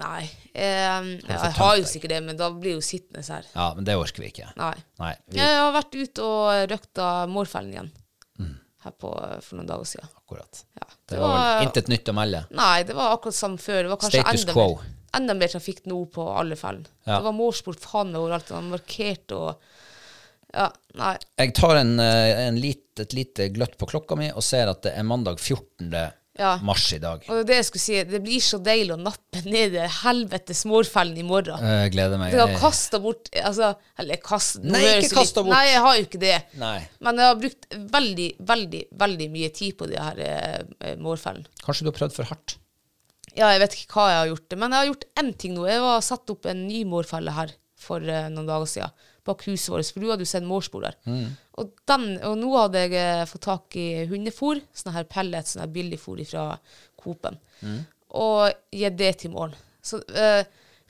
Speaker 2: Nei. Eh, jeg har jo sikkert det, men da blir jo sittende her.
Speaker 1: Ja, men det orker vi ikke.
Speaker 2: Nei.
Speaker 1: Nei, vi,
Speaker 2: Jeg har vært ute og røkta morfellen igjen. Her på, for noen dager siden.
Speaker 1: akkurat.
Speaker 2: Ja.
Speaker 1: Det var var intet nytt å melde.
Speaker 2: Nei, det var akkurat som før. Det var kanskje
Speaker 1: Status
Speaker 2: enda
Speaker 1: quo.
Speaker 2: mer, enda mer trafikk nå på alle fellene.
Speaker 1: Ja.
Speaker 2: Det var målsport faen overalt. Det var markert og Ja, nei.
Speaker 1: Jeg tar en, eh, en lit, et lite gløtt på klokka mi og ser at det er mandag 14.
Speaker 2: Ja.
Speaker 1: mars i dag.
Speaker 2: Og det jeg skulle si, det blir så deilig å nappe ned i helvetes Mårfellen i morgen.
Speaker 1: Jeg gleder meg.
Speaker 2: Du har kasta bort altså, Eller kast,
Speaker 1: Nei, ikke kasta bort.
Speaker 2: Nei, jeg har jo ikke det.
Speaker 1: Nei.
Speaker 2: Men jeg har brukt veldig, veldig veldig mye tid på de her eh, mårfellen.
Speaker 1: Kanskje du har prøvd for hardt?
Speaker 2: Ja, jeg vet ikke hva jeg har gjort, men jeg har gjort én ting nå. Jeg har satt opp en ny mårfelle her for eh, noen dager siden, bak huset vårt, for du hadde jo sett mårspor der. Og, den, og nå hadde jeg eh, fått tak i hundefôr, sånn her pellet, sånn her billigfôr fra Coop-en, og gitt det til morgen. Så eh,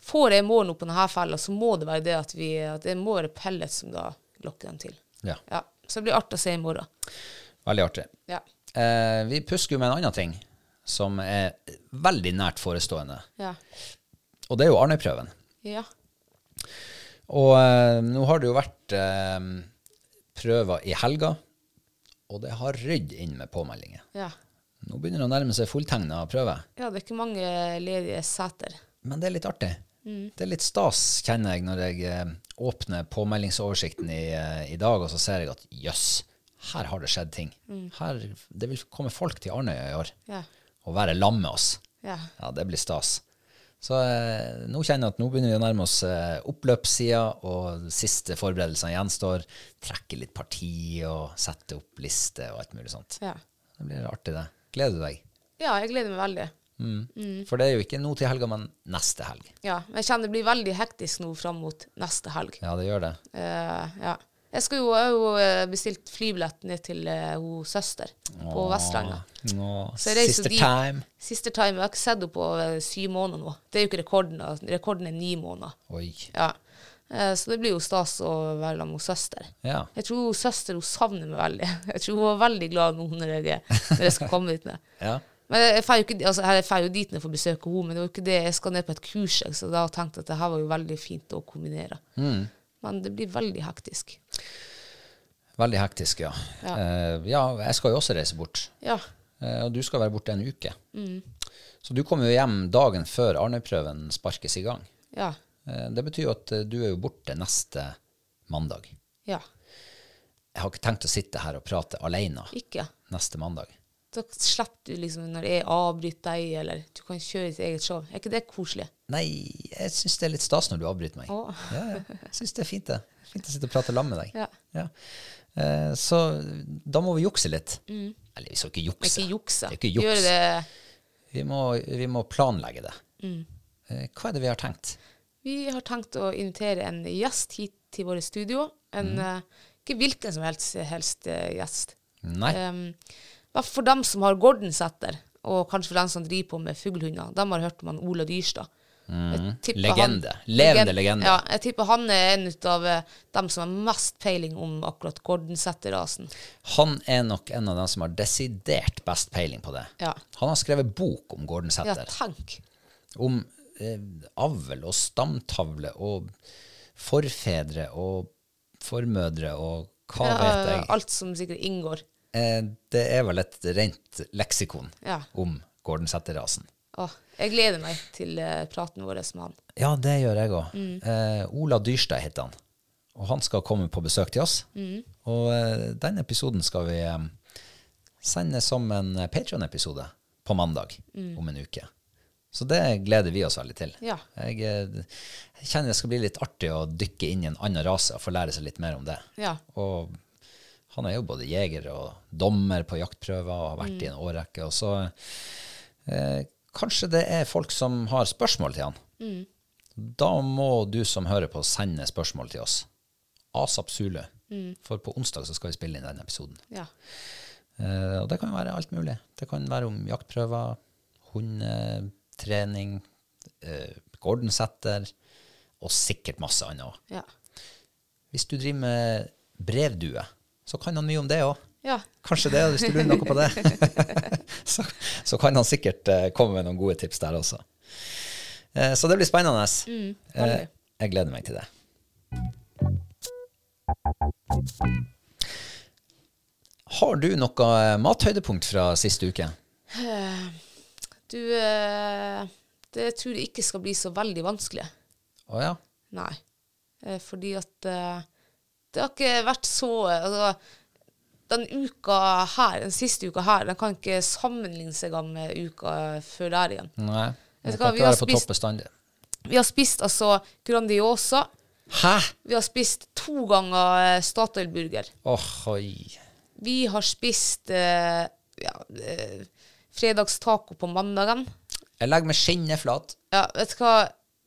Speaker 2: får jeg morgen opp på denne fella, så må det være det at, vi, at det må være pellet som da lokker dem til.
Speaker 1: Ja.
Speaker 2: Ja, så det blir artig å se i morgen.
Speaker 1: Veldig artig.
Speaker 2: Ja.
Speaker 1: Eh, vi pusker jo med en annen ting som er veldig nært forestående.
Speaker 2: Ja.
Speaker 1: Og det er jo Arnøyprøven.
Speaker 2: Ja.
Speaker 1: Og eh, nå har det jo vært eh, prøver i helga, og det har rydd inn med påmeldinger.
Speaker 2: Ja.
Speaker 1: Nå begynner det å nærme seg fulltegna prøve.
Speaker 2: ja, det er ikke mange ledige seter.
Speaker 1: Men det er litt artig. Det er litt stas, kjenner jeg, når jeg eh, åpner påmeldingsoversikten i, eh, i dag, og så ser jeg at jøss, her har det skjedd ting. Her, det vil komme folk til Arnøya i år
Speaker 2: Ja.
Speaker 1: og være lam med oss.
Speaker 2: Ja.
Speaker 1: Ja, det blir stas. Så eh, nå kjenner jeg at nå begynner vi å nærme oss eh, oppløpssida, og siste forberedelsene gjenstår. Trekke litt parti og sette opp liste og alt mulig sånt.
Speaker 2: Ja.
Speaker 1: Det blir artig, det. Gleder du deg?
Speaker 2: ja, jeg gleder meg veldig.
Speaker 1: For det er jo ikke nå til helga, men neste helg.
Speaker 2: Ja, men jeg kjenner det blir veldig hektisk nå fram mot neste helg.
Speaker 1: Ja, det gjør det.
Speaker 2: Uh, ja. Jeg, skal jo, jeg har jo eh, bestilt flybillett ned til uh, søster på Vestlandet. No,
Speaker 1: sister
Speaker 2: dit.
Speaker 1: time.
Speaker 2: Siste time. Jeg har ikke sett henne på uh, syv måneder nå. Det er jo ikke rekorden. Rekorden er ni måneder.
Speaker 1: Oi.
Speaker 2: Ja. Så det blir jo stas å være sammen med søster.
Speaker 1: Ja.
Speaker 2: Jeg tror søster hun savner meg veldig. Jeg tror hun var veldig glad nå når jeg, når jeg skal komme dit ned.
Speaker 1: ja.
Speaker 2: Men jeg drar jo, ikke- altså, jeg jo dit ned for å besøke henne, men det var jo ikke det. Jeg skal ned på et kurs, så da tenkte jeg at det her var jo veldig fint å kombinere.
Speaker 1: Mm.
Speaker 2: Men det blir veldig hektisk.
Speaker 1: Veldig hektisk, ja.
Speaker 2: Ja.
Speaker 1: Eh, ja, jeg skal jo også reise bort.
Speaker 2: Ja.
Speaker 1: Eh, og du skal være borte en uke.
Speaker 2: Mm.
Speaker 1: Så du kommer jo hjem dagen før Arnøy-prøven sparkes i gang.
Speaker 2: Ja.
Speaker 1: Eh, det betyr jo at eh, du er jo borte neste mandag.
Speaker 2: Ja.
Speaker 1: Jeg har ikke tenkt å sitte her og prate alene neste mandag.
Speaker 2: Da slipper du liksom når jeg avbryter deg, eller du kan kjøre ditt eget show. Er ikke det koselig?
Speaker 1: Nei, jeg syns det er litt stas når du avbryter meg. Ja, ja. Jeg syns det er fint, det. Fint å sitte og prate sammen med deg.
Speaker 2: Ja.
Speaker 1: Ja. Eh, så da må vi jukse litt. Eller vi skal ikke jukse.
Speaker 2: Mm. ikke jukse.
Speaker 1: Det er ikke juks. Vi, vi må planlegge det.
Speaker 2: Mm.
Speaker 1: Eh, hva er det vi har tenkt?
Speaker 2: Vi har tenkt å invitere en gjest hit til våre studio. En,
Speaker 1: Mm.
Speaker 2: uh, ikke hvilken som helst, helst uh, gjest.
Speaker 1: Nei.
Speaker 2: Um, hvert fall for dem som har Gordonsetter, og kanskje for dem som driver på med fuglehunder. De har hørt om han Ola Dyrstad.
Speaker 1: Mm. Legende. Levende
Speaker 2: Legend-
Speaker 1: legende.
Speaker 2: Ja, jeg tipper han er en av eh, dem som har mest peiling om akkurat Gordonsetter-rasen.
Speaker 1: Han er nok en av dem som har desidert best peiling på det.
Speaker 2: Ja.
Speaker 1: Han har skrevet bok om Gordon
Speaker 2: Ja, tenk.
Speaker 1: om eh, avl og stamtavle og forfedre og formødre og hva
Speaker 2: Ja,
Speaker 1: vet jeg.
Speaker 2: Alt som sikkert inngår.
Speaker 1: Eh, det er vel et rent leksikon
Speaker 2: Ja.
Speaker 1: om.
Speaker 2: Åh, jeg gleder meg til eh, praten vår med han.
Speaker 1: Ja, det gjør jeg òg.
Speaker 2: Mm.
Speaker 1: Eh, Ola Dyrstad heter han. Og han skal komme på besøk til oss.
Speaker 2: Mm.
Speaker 1: Og eh, den episoden skal vi eh, sende som en Patrion-episode på mandag
Speaker 2: Mm.
Speaker 1: om en uke. Så det gleder vi oss veldig til.
Speaker 2: Ja.
Speaker 1: Jeg, eh, jeg kjenner det skal bli litt artig å dykke inn i en annen rase og få lære seg litt mer om det.
Speaker 2: Ja.
Speaker 1: Og han er jo både jeger og dommer på jaktprøver og har vært i
Speaker 2: Mm.
Speaker 1: en årrekke. Og så eh, kanskje det er folk som har spørsmål til han.
Speaker 2: Mm.
Speaker 1: Da må du som hører på, sende spørsmål til oss. Asap Zulu.
Speaker 2: Mm.
Speaker 1: For på onsdag så skal vi spille inn den episoden.
Speaker 2: Ja.
Speaker 1: Eh, og det kan være alt mulig. Det kan være om jaktprøver, hundetrening, eh, Gordon-setter, og sikkert masse annet.
Speaker 2: Ja.
Speaker 1: Hvis du driver med brevdue, så kan han mye om det òg.
Speaker 2: ja.
Speaker 1: Kanskje det, hvis du lurer noe på det. så, så kan han sikkert eh, komme med noen gode tips der også. Eh, så det blir spennende.
Speaker 2: Mm,
Speaker 1: eh, jeg gleder meg til det. Har du noe eh, mathøydepunkt fra siste uke?
Speaker 2: Du, eh, det tror jeg ikke skal bli så veldig vanskelig.
Speaker 1: Å ja?
Speaker 2: Nei. Eh, fordi at eh, det har ikke vært så altså, Den uka her, den siste uka her, den kan ikke sammenligne seg med uka før der igjen.
Speaker 1: Nei.
Speaker 2: Vet
Speaker 1: Det
Speaker 2: hva,
Speaker 1: kan ikke være på
Speaker 2: spist-
Speaker 1: bestandig.
Speaker 2: Vi har spist altså Grandiosa.
Speaker 1: Hæ?
Speaker 2: Vi har spist to ganger eh, Statoil-burger.
Speaker 1: Åh, oi.
Speaker 2: Vi har spist eh, ja, eh, fredagstaco på mandagen.
Speaker 1: Jeg legger meg skinnet flat.
Speaker 2: Ja, vet du hva?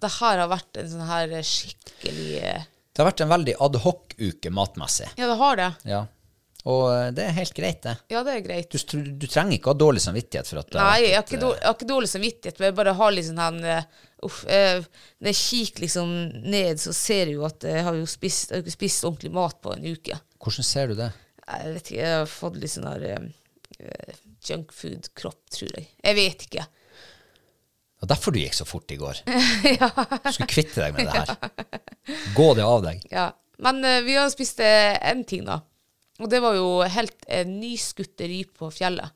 Speaker 2: Det her har vært en sånn her skikkelig eh,
Speaker 1: Det har vært en veldig adhoc-uke matmessig.
Speaker 2: Ja, det har det.
Speaker 1: Ja. Og eh, det er helt greit, det.
Speaker 2: Ja, det er greit.
Speaker 1: Du, du trenger ikke ha dårlig samvittighet for at
Speaker 2: Nei, jeg har ikke, dårlig, jeg har ikke dårlig samvittighet, men jeg bare har litt sånn her eh, Uff. Uh, Når jeg kikker liksom ned, så ser jeg jo at jeg har jo spist, jeg har ikke spist ordentlig mat på en uke.
Speaker 1: eh, Hvordan ser du det?
Speaker 2: Jeg vet ikke, jeg har fått litt sånn her uh, eh, junkfood-kropp, tror jeg. Jeg vet ikke.
Speaker 1: Og derfor du gikk så fort i går. Du skulle kvitte deg med det her. Gå det av deg.
Speaker 2: Ja. Men uh, vi har spist én ting, da. Og det var jo helt uh, nyskutte rype på fjellet.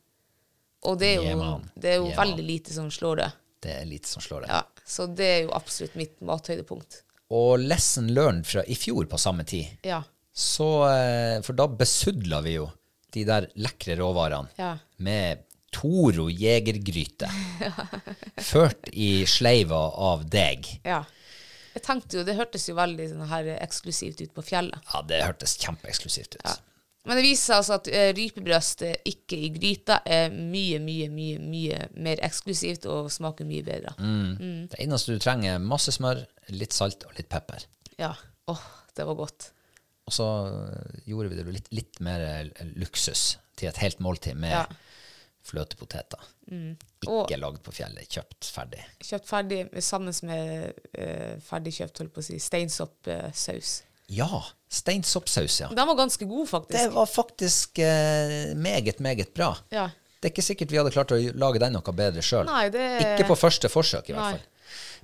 Speaker 2: Og det er jo,
Speaker 1: Yeah,
Speaker 2: det er jo
Speaker 1: Yeah,
Speaker 2: veldig lite som slår det.
Speaker 1: Det er lite som slår det.
Speaker 2: Ja, så det er jo absolutt mitt mathøydepunkt.
Speaker 1: Og lesson learned fra i fjor på samme tid.
Speaker 2: Ja.
Speaker 1: Så, uh, for da besudla vi jo de der lekre råvarene
Speaker 2: Ja.
Speaker 1: med Toro jegergryte. Ført i sleiva av deg.
Speaker 2: ja. Jeg tenkte jo, Det hørtes jo veldig sånn her eksklusivt ut på fjellet.
Speaker 1: Ja, det hørtes kjempeeksklusivt ut.
Speaker 2: Ja. Men det viser seg altså at uh, rypebrøst eh, ikke i gryta er mye, mye, mye mye mer eksklusivt og smaker mye bedre.
Speaker 1: Mm. Det eneste du trenger, er masse smør, litt salt og litt pepper.
Speaker 2: Ja. Åh, det var godt.
Speaker 1: Og så eh, gjorde vi det litt, litt mer eh, luksus til et helt måltid med
Speaker 2: Ja.
Speaker 1: Fløtepoteter.
Speaker 2: Mm.
Speaker 1: Ikke lagd på fjellet, kjøpt ferdig.
Speaker 2: Kjøpt ferdig sammen med uh, ferdigkjøpt, holdt på å si, steinsoppsaus.
Speaker 1: Ja, steinsoppsaus, ja.
Speaker 2: Den var ganske god, faktisk.
Speaker 1: Det var faktisk eh, meget, meget bra.
Speaker 2: Ja.
Speaker 1: Det er ikke sikkert vi hadde klart å lage den noe bedre sjøl.
Speaker 2: Det-
Speaker 1: Ikke på første forsøk, i hvert
Speaker 2: Nei.
Speaker 1: fall.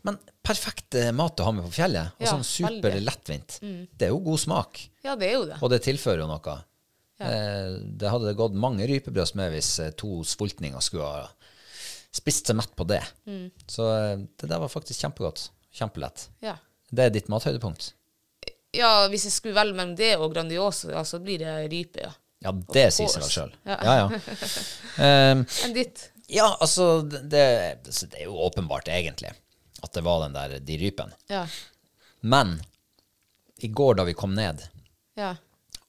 Speaker 1: Men perfekt eh, mat å ha med på fjellet, og
Speaker 2: Ja,
Speaker 1: sånn super
Speaker 2: veldig. Mm.
Speaker 1: Det er jo god smak,
Speaker 2: ja, det er jo det.
Speaker 1: og det tilfører jo noe. Eh, det hadde det gått mange rypebrøst med hvis eh, to sultninger skulle ha spist seg mett på det.
Speaker 2: Mm.
Speaker 1: Så eh, det der var faktisk kjempegodt. Kjempelett.
Speaker 2: Ja.
Speaker 1: Det er ditt mathøydepunkt.
Speaker 2: ja, hvis jeg skulle velge mellom det og Grandiosa, ja, så blir det rype, ja.
Speaker 1: Ja, det sier seg sjøl.
Speaker 2: Ja.
Speaker 1: Ja, ja. Um,
Speaker 2: Enn ditt?
Speaker 1: Ja, altså, det, det det er jo åpenbart, egentlig, at det var den der de rypen.
Speaker 2: Ja.
Speaker 1: Men i går da vi kom ned,
Speaker 2: Ja.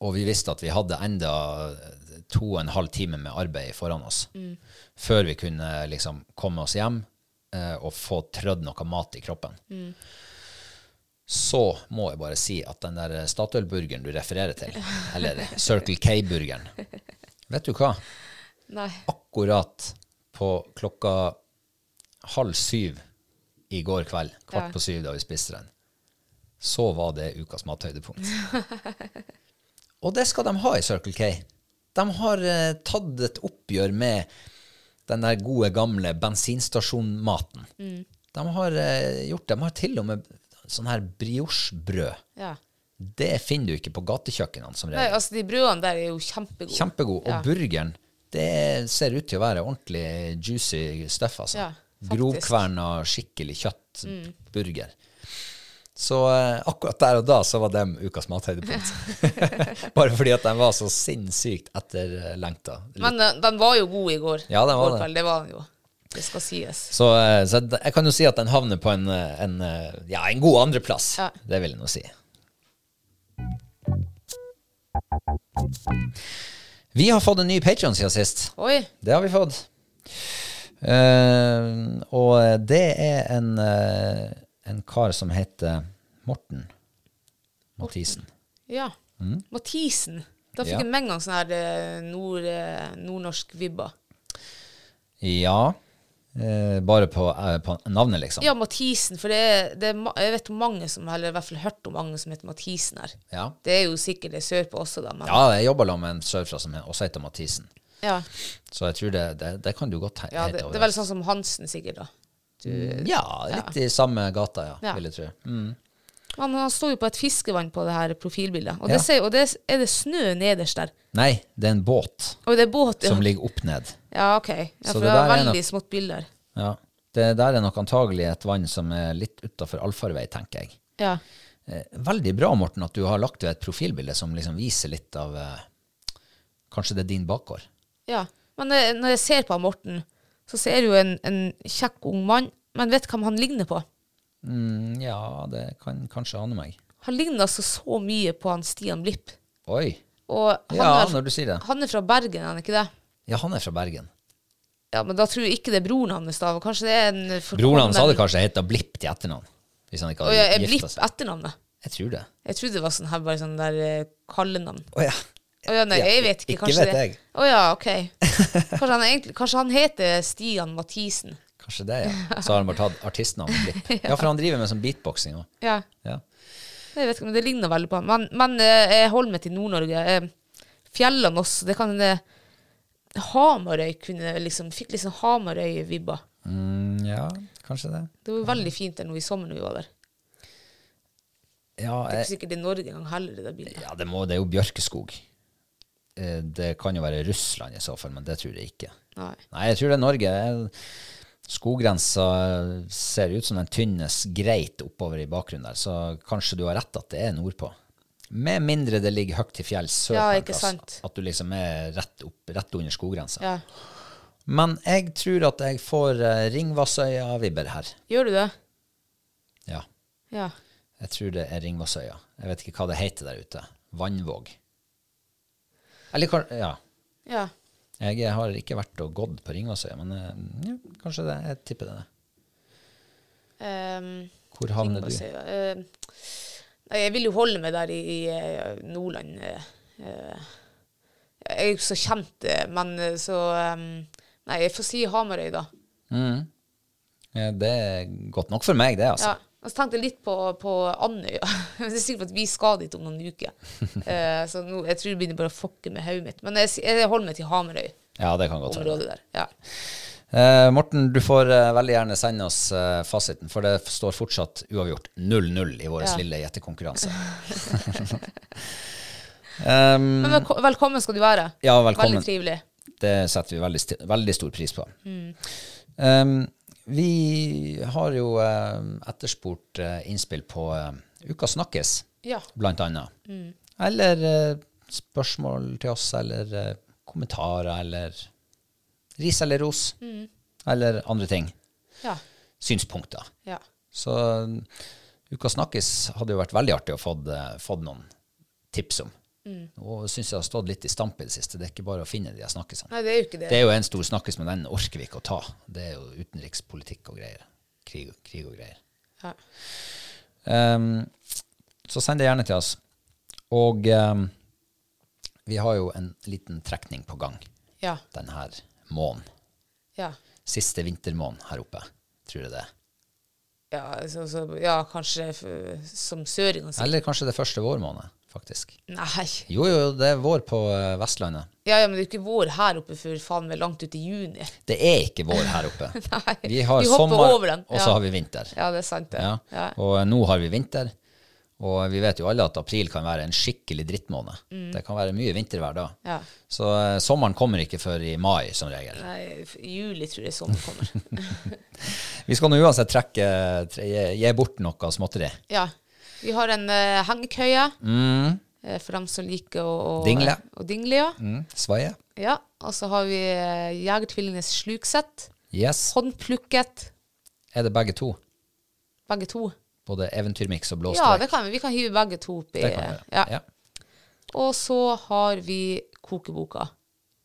Speaker 1: Og vi visste at vi hadde enda to og en halv time med arbeid foran oss, før vi kunne liksom komme oss hjem eh, og få trødd noe mat i kroppen, så må jeg bare si at den der Statoil-burgeren du refererer til, eller Circle K-burgeren, vet du hva?
Speaker 2: Nei.
Speaker 1: akkurat på klokka halv syv i går kveld, kvart
Speaker 2: Ja.
Speaker 1: på syv da vi spiste den, så var det ukas mathøydepunkt. Og det skal de ha i Circle K. De har eh, tatt et oppgjør med den der gode, gamle bensinstasjonmaten.
Speaker 2: Mm.
Speaker 1: De har eh, gjort det. De har til og med sånn her briochebrød.
Speaker 2: Ja.
Speaker 1: Det finner du ikke på gatekjøkkenene som regel.
Speaker 2: Nei, altså, de brødene der er jo kjempegode.
Speaker 1: Kjempegode. Og
Speaker 2: Ja.
Speaker 1: burgeren, det ser ut til å være ordentlig juicy stuff, altså.
Speaker 2: Ja. Mm.
Speaker 1: Grovkverna, skikkelig kjøttburger. Så eh, akkurat der og da så var dem ukas mathøydepunkt. Bare fordi at de var så sinnssykt etterlengta.
Speaker 2: Men eh, den var jo god i går.
Speaker 1: Ja, den var det.
Speaker 2: det var den jo. Det skal sies.
Speaker 1: Så, eh, så jeg kan jo si at den havner på en, en, ja, en god andreplass.
Speaker 2: Ja.
Speaker 1: Det vil jeg nå si. Vi har fått en ny Patreon siden sist.
Speaker 2: Oi.
Speaker 1: Det har vi fått. Eh, og det er en, eh, en kar som heter Morten Mathisen.
Speaker 2: Ja. Mathisen. Da fikk
Speaker 1: Mm. Ja.
Speaker 2: jeg med en gang sånn her eh, nord, eh, nordnorsk vibba.
Speaker 1: Ja. Eh, bare på, eh, på navnet, liksom.
Speaker 2: Ja, Mathisen. For det, er- det er, jeg vet mange som eller i hvert fall hørt om mange som heter Mathisen her.
Speaker 1: Ja.
Speaker 2: Det er jo sikkert det sørpå også, da. Men,
Speaker 1: Ja, jeg jobber sammen med en sørfra som også heter Mathisen.
Speaker 2: ja.
Speaker 1: Så jeg tror det, det, det kan du godt hete.
Speaker 2: Ja, det, det er vel sånn som Hansen, sikkert, da. Du,
Speaker 1: Ja, litt i samme gata, ja,
Speaker 2: Ja.
Speaker 1: vil jeg tro. Mm.
Speaker 2: Han, han står jo på et fiskevann på det her profilbildet, og,
Speaker 1: Ja.
Speaker 2: det ser, og det er det snø nederst der.
Speaker 1: Nei, det er en båt
Speaker 2: er båt, ja.
Speaker 1: som ligger opp ned.
Speaker 2: Ja, ok. Ja, for
Speaker 1: det
Speaker 2: er veldig
Speaker 1: nok-
Speaker 2: smått bilder.
Speaker 1: Ja. Det der er nok antagelig et vann som er litt utafor allfarvei, tenker jeg.
Speaker 2: Ja.
Speaker 1: Eh, veldig bra, Morten, at du har lagt ved et profilbilde som liksom viser litt av eh, Kanskje det er din bakgård.
Speaker 2: ja. Men eh, når jeg ser på Morten, så ser du en, en kjekk ung mann, men vet hvem han ligner på?
Speaker 1: Mm, ja, det kan kanskje ane meg.
Speaker 2: Han ligner altså så mye på han Stian Blipp.
Speaker 1: Oi. Ja,
Speaker 2: er,
Speaker 1: når du sier det.
Speaker 2: han er fra Bergen, er han ikke det?
Speaker 1: Ja, han er fra Bergen.
Speaker 2: Ja, men da tror jeg ikke det er broren hans, da. Kanskje det er en
Speaker 1: Broren hans hadde kanskje heta Blipp til etternavn. Hvis han ikke
Speaker 2: ja,
Speaker 1: hadde
Speaker 2: er Blipp
Speaker 1: gifta seg.
Speaker 2: etternavnet?
Speaker 1: Jeg tror det.
Speaker 2: Jeg trodde det var sånn her, bare sånn der eh, kallenavn.
Speaker 1: Oh, ja.
Speaker 2: Å ja, nei, jeg vet ikke.
Speaker 1: ikke
Speaker 2: Kanskje
Speaker 1: vet
Speaker 2: det.
Speaker 1: jeg.
Speaker 2: Å ja, ok. Kanskje han, egentlig, kanskje han heter Stian Mathisen.
Speaker 1: Kanskje det, ja. Så har han bare tatt artistnavnet Blipp. Ja, for han driver med sånn beatboxing òg.
Speaker 2: Ja.
Speaker 1: Ja.
Speaker 2: Jeg vet ikke, men det ligner veldig på han. Men, men eh, jeg holder meg til Nord-Norge. Eh, Fjellene også, det kan det, Hamarøy kunne liksom, fikk liksom Hamarøy-vibber.
Speaker 1: Mm, ja, kanskje det.
Speaker 2: Det var veldig fint der nå i sommer når vi var der.
Speaker 1: Ja,
Speaker 2: Det er
Speaker 1: jeg,
Speaker 2: ikke sikkert det er Norge engang heller, det der bildet.
Speaker 1: ja det, må, det er jo bjørkeskog. Eh, Det kan jo være Russland i så fall, men det tror jeg ikke.
Speaker 2: Nei.
Speaker 1: Nei, jeg tror det er Norge. Skoggrensa ser ut som den tynnes greit oppover i bakgrunnen der, så kanskje du har rett at det er nordpå. Med mindre det ligger høyt til fjells sør
Speaker 2: Ja,
Speaker 1: på en plass. At du liksom er rett, opp, rett under skoggrensa.
Speaker 2: Ja.
Speaker 1: Men jeg tror at jeg får uh, Ringvassøya-vibber her.
Speaker 2: Gjør du det?
Speaker 1: Ja,
Speaker 2: Ja.
Speaker 1: jeg tror det er Ringvassøya. Jeg vet ikke hva det heter der ute. Vannvåg. Eller kanskje ja.
Speaker 2: Ja.
Speaker 1: Jeg har ikke vært og gått på Ringvassøya, men eh, ja, kanskje det. Jeg tipper det.
Speaker 2: Um,
Speaker 1: Hvor havner du?
Speaker 2: Nei, jeg vil jo holde meg der i, i eh, Nordland. eh. jeg er jo ikke så kjent, men så um, Nei, jeg får si Hamarøy, da.
Speaker 1: Mm. Ja, det er godt nok for meg, det, altså.
Speaker 2: Ja. Og så tenkte jeg litt på, på Andøya. det er sikkert at vi skal dit om noen uker. Uh, så nå, jeg tror det begynner bare å fokke med hodet mitt. Men jeg, jeg holder meg til Hamarøy-området
Speaker 1: Ja, det kan godt være.
Speaker 2: Ja.
Speaker 1: Uh, Morten, du får uh, veldig gjerne sende oss fasiten, for det står fortsatt uavgjort 0-0 i vår
Speaker 2: Ja.
Speaker 1: lille gjettekonkurranse. um,
Speaker 2: Men velkommen skal du være.
Speaker 1: Ja, velkommen.
Speaker 2: Veldig trivelig.
Speaker 1: Det setter vi veldig, veldig stor pris på. Um, vi har jo eh, etterspurt eh, innspill på uh, Uka snakkes,
Speaker 2: Ja.
Speaker 1: blant annet. Eller eh, spørsmål til oss, eller eh, kommentarer, eller ris eller ros. Eller andre ting.
Speaker 2: Ja.
Speaker 1: Synspunkter.
Speaker 2: ja.
Speaker 1: Så um, Uka snakkes hadde jo vært veldig artig å eh, noen tips om. Og syns jeg har stått litt i stamp i det siste. Det er ikke bare å finne de her snakkesene.
Speaker 2: Nei, det er jo ikke det.
Speaker 1: Det er jo en stor snakkis, men den orker vi ikke å ta. Det er jo utenrikspolitikk og greier. Krig, krig og greier.
Speaker 2: Ja.
Speaker 1: Um, så send det gjerne til oss. Og um, vi har jo en liten trekning på gang
Speaker 2: Ja.
Speaker 1: denne måneden.
Speaker 2: Ja.
Speaker 1: Siste vintermåneden her oppe, tror jeg det. er.
Speaker 2: Ja, så, så, ja kanskje som søringene sier.
Speaker 1: Eller kanskje det første vårmåned, faktisk.
Speaker 2: Nei.
Speaker 1: Jo, jo, det er vår på eh, Vestlandet.
Speaker 2: Ja, ja, men det er ikke vår her oppe før faen meg langt ut i juni.
Speaker 1: Det er ikke vår her oppe.
Speaker 2: Nei,
Speaker 1: Vi har
Speaker 2: vi
Speaker 1: sommer,
Speaker 2: over den.
Speaker 1: og så har vi vinter.
Speaker 2: Ja, det er sant, det.
Speaker 1: Ja.
Speaker 2: Ja.
Speaker 1: Og nå har vi vinter, og vi vet jo alle at april kan være en skikkelig drittmåned. Det kan være mye vintervær da.
Speaker 2: Mm. Ja.
Speaker 1: Så uh, sommeren kommer ikke før i mai, som regel.
Speaker 2: Nei, i juli tror jeg sommer kommer.
Speaker 1: Vi skal nå uansett trekke, tre, gi bort noe småtteri.
Speaker 2: ja. Vi har en uh, hengekøye
Speaker 1: Mm,
Speaker 2: uh, for dem som liker å, å
Speaker 1: Dingle.
Speaker 2: Og dingle, ja.
Speaker 1: mm, svaie.
Speaker 2: ja. Og så har vi uh, Jegertvillingenes sluksett.
Speaker 1: Yes.
Speaker 2: Håndplukket.
Speaker 1: Er det begge to?
Speaker 2: Begge to.
Speaker 1: Både eventyrmiks og blåstrek?
Speaker 2: Ja, det kan vi. Vi kan hive begge to oppi.
Speaker 1: Det kan vi
Speaker 2: ja.
Speaker 1: Ja.
Speaker 2: Og så har vi kokeboka.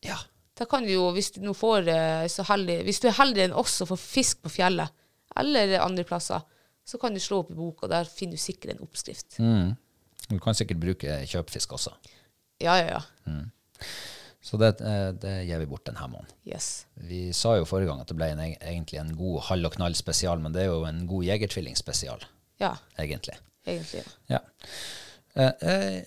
Speaker 1: ja.
Speaker 2: Da kan du jo, hvis du nå får eh, så heldig Hvis du er heldig enn oss og får fisk på fjellet, eller andre plasser, så kan du slå opp i boka. Der finner du sikkert en oppskrift.
Speaker 1: Mm. Du kan sikkert bruke kjøpfisk også.
Speaker 2: Ja, ja, ja.
Speaker 1: Så det, eh, det gir vi bort denne måneden.
Speaker 2: Yes.
Speaker 1: Vi sa jo forrige gang at det ble en, egentlig en god hall og knall spesial, men det er jo en god jegertvilling spesial,
Speaker 2: Ja,
Speaker 1: egentlig.
Speaker 2: egentlig. Ja.
Speaker 1: Ja. Eh, eh,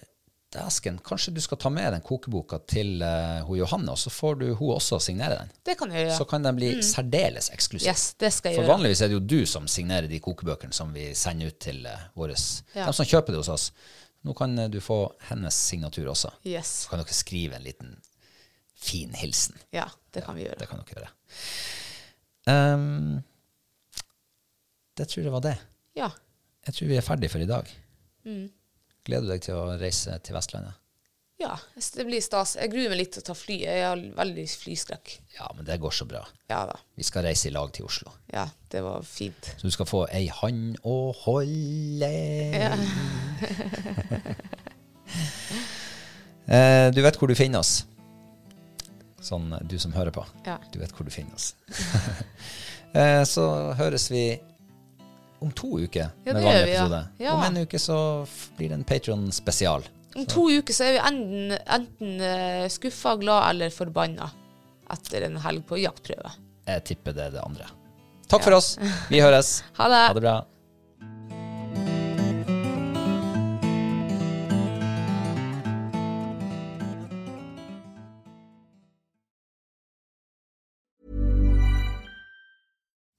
Speaker 1: Dæsken, kanskje du skal ta med den kokeboka til uh, hun Johanne, og så får du hun også signere den.
Speaker 2: Det kan jeg gjøre.
Speaker 1: Så kan den bli særdeles eksklusiv.
Speaker 2: Yes, det skal jeg
Speaker 1: For
Speaker 2: gjøre.
Speaker 1: vanligvis er det jo du som signerer de kokebøkene som vi sender ut til uh, våre
Speaker 2: Ja.
Speaker 1: De som kjøper det hos oss. Nå kan uh, du få hennes signatur også.
Speaker 2: Yes.
Speaker 1: Så kan dere skrive en liten fin hilsen.
Speaker 2: Ja, det kan vi gjøre.
Speaker 1: Det kan dere gjøre. Um, det tror jeg var det.
Speaker 2: Ja.
Speaker 1: Jeg tror vi er ferdig for i dag.
Speaker 2: Mm.
Speaker 1: Gleder du deg til å reise til Vestlandet?
Speaker 2: ja, det blir stas. Jeg gruer meg litt til å ta fly. Jeg har veldig flyskrekk.
Speaker 1: Ja, men det går så bra.
Speaker 2: Ja da.
Speaker 1: Vi skal reise i lag til Oslo.
Speaker 2: Ja, det var fint.
Speaker 1: Så du skal få ei hand å holde
Speaker 2: Ja.
Speaker 1: Eh, du vet hvor du finner oss. Sånn, du som hører på.
Speaker 2: Ja.
Speaker 1: Du vet hvor du finner oss. eh, så høres vi om to uker
Speaker 2: Ja,
Speaker 1: med vanlig episode.
Speaker 2: Ja.
Speaker 1: Om en uke så blir det en Patron-spesial.
Speaker 2: Om to uker så er vi enten, enten uh, skuffa, glad eller forbanna etter en helg på jaktprøve.
Speaker 1: Jeg tipper det er det andre. Takk for oss. Vi høres.
Speaker 2: Ha det.
Speaker 1: Ha det bra.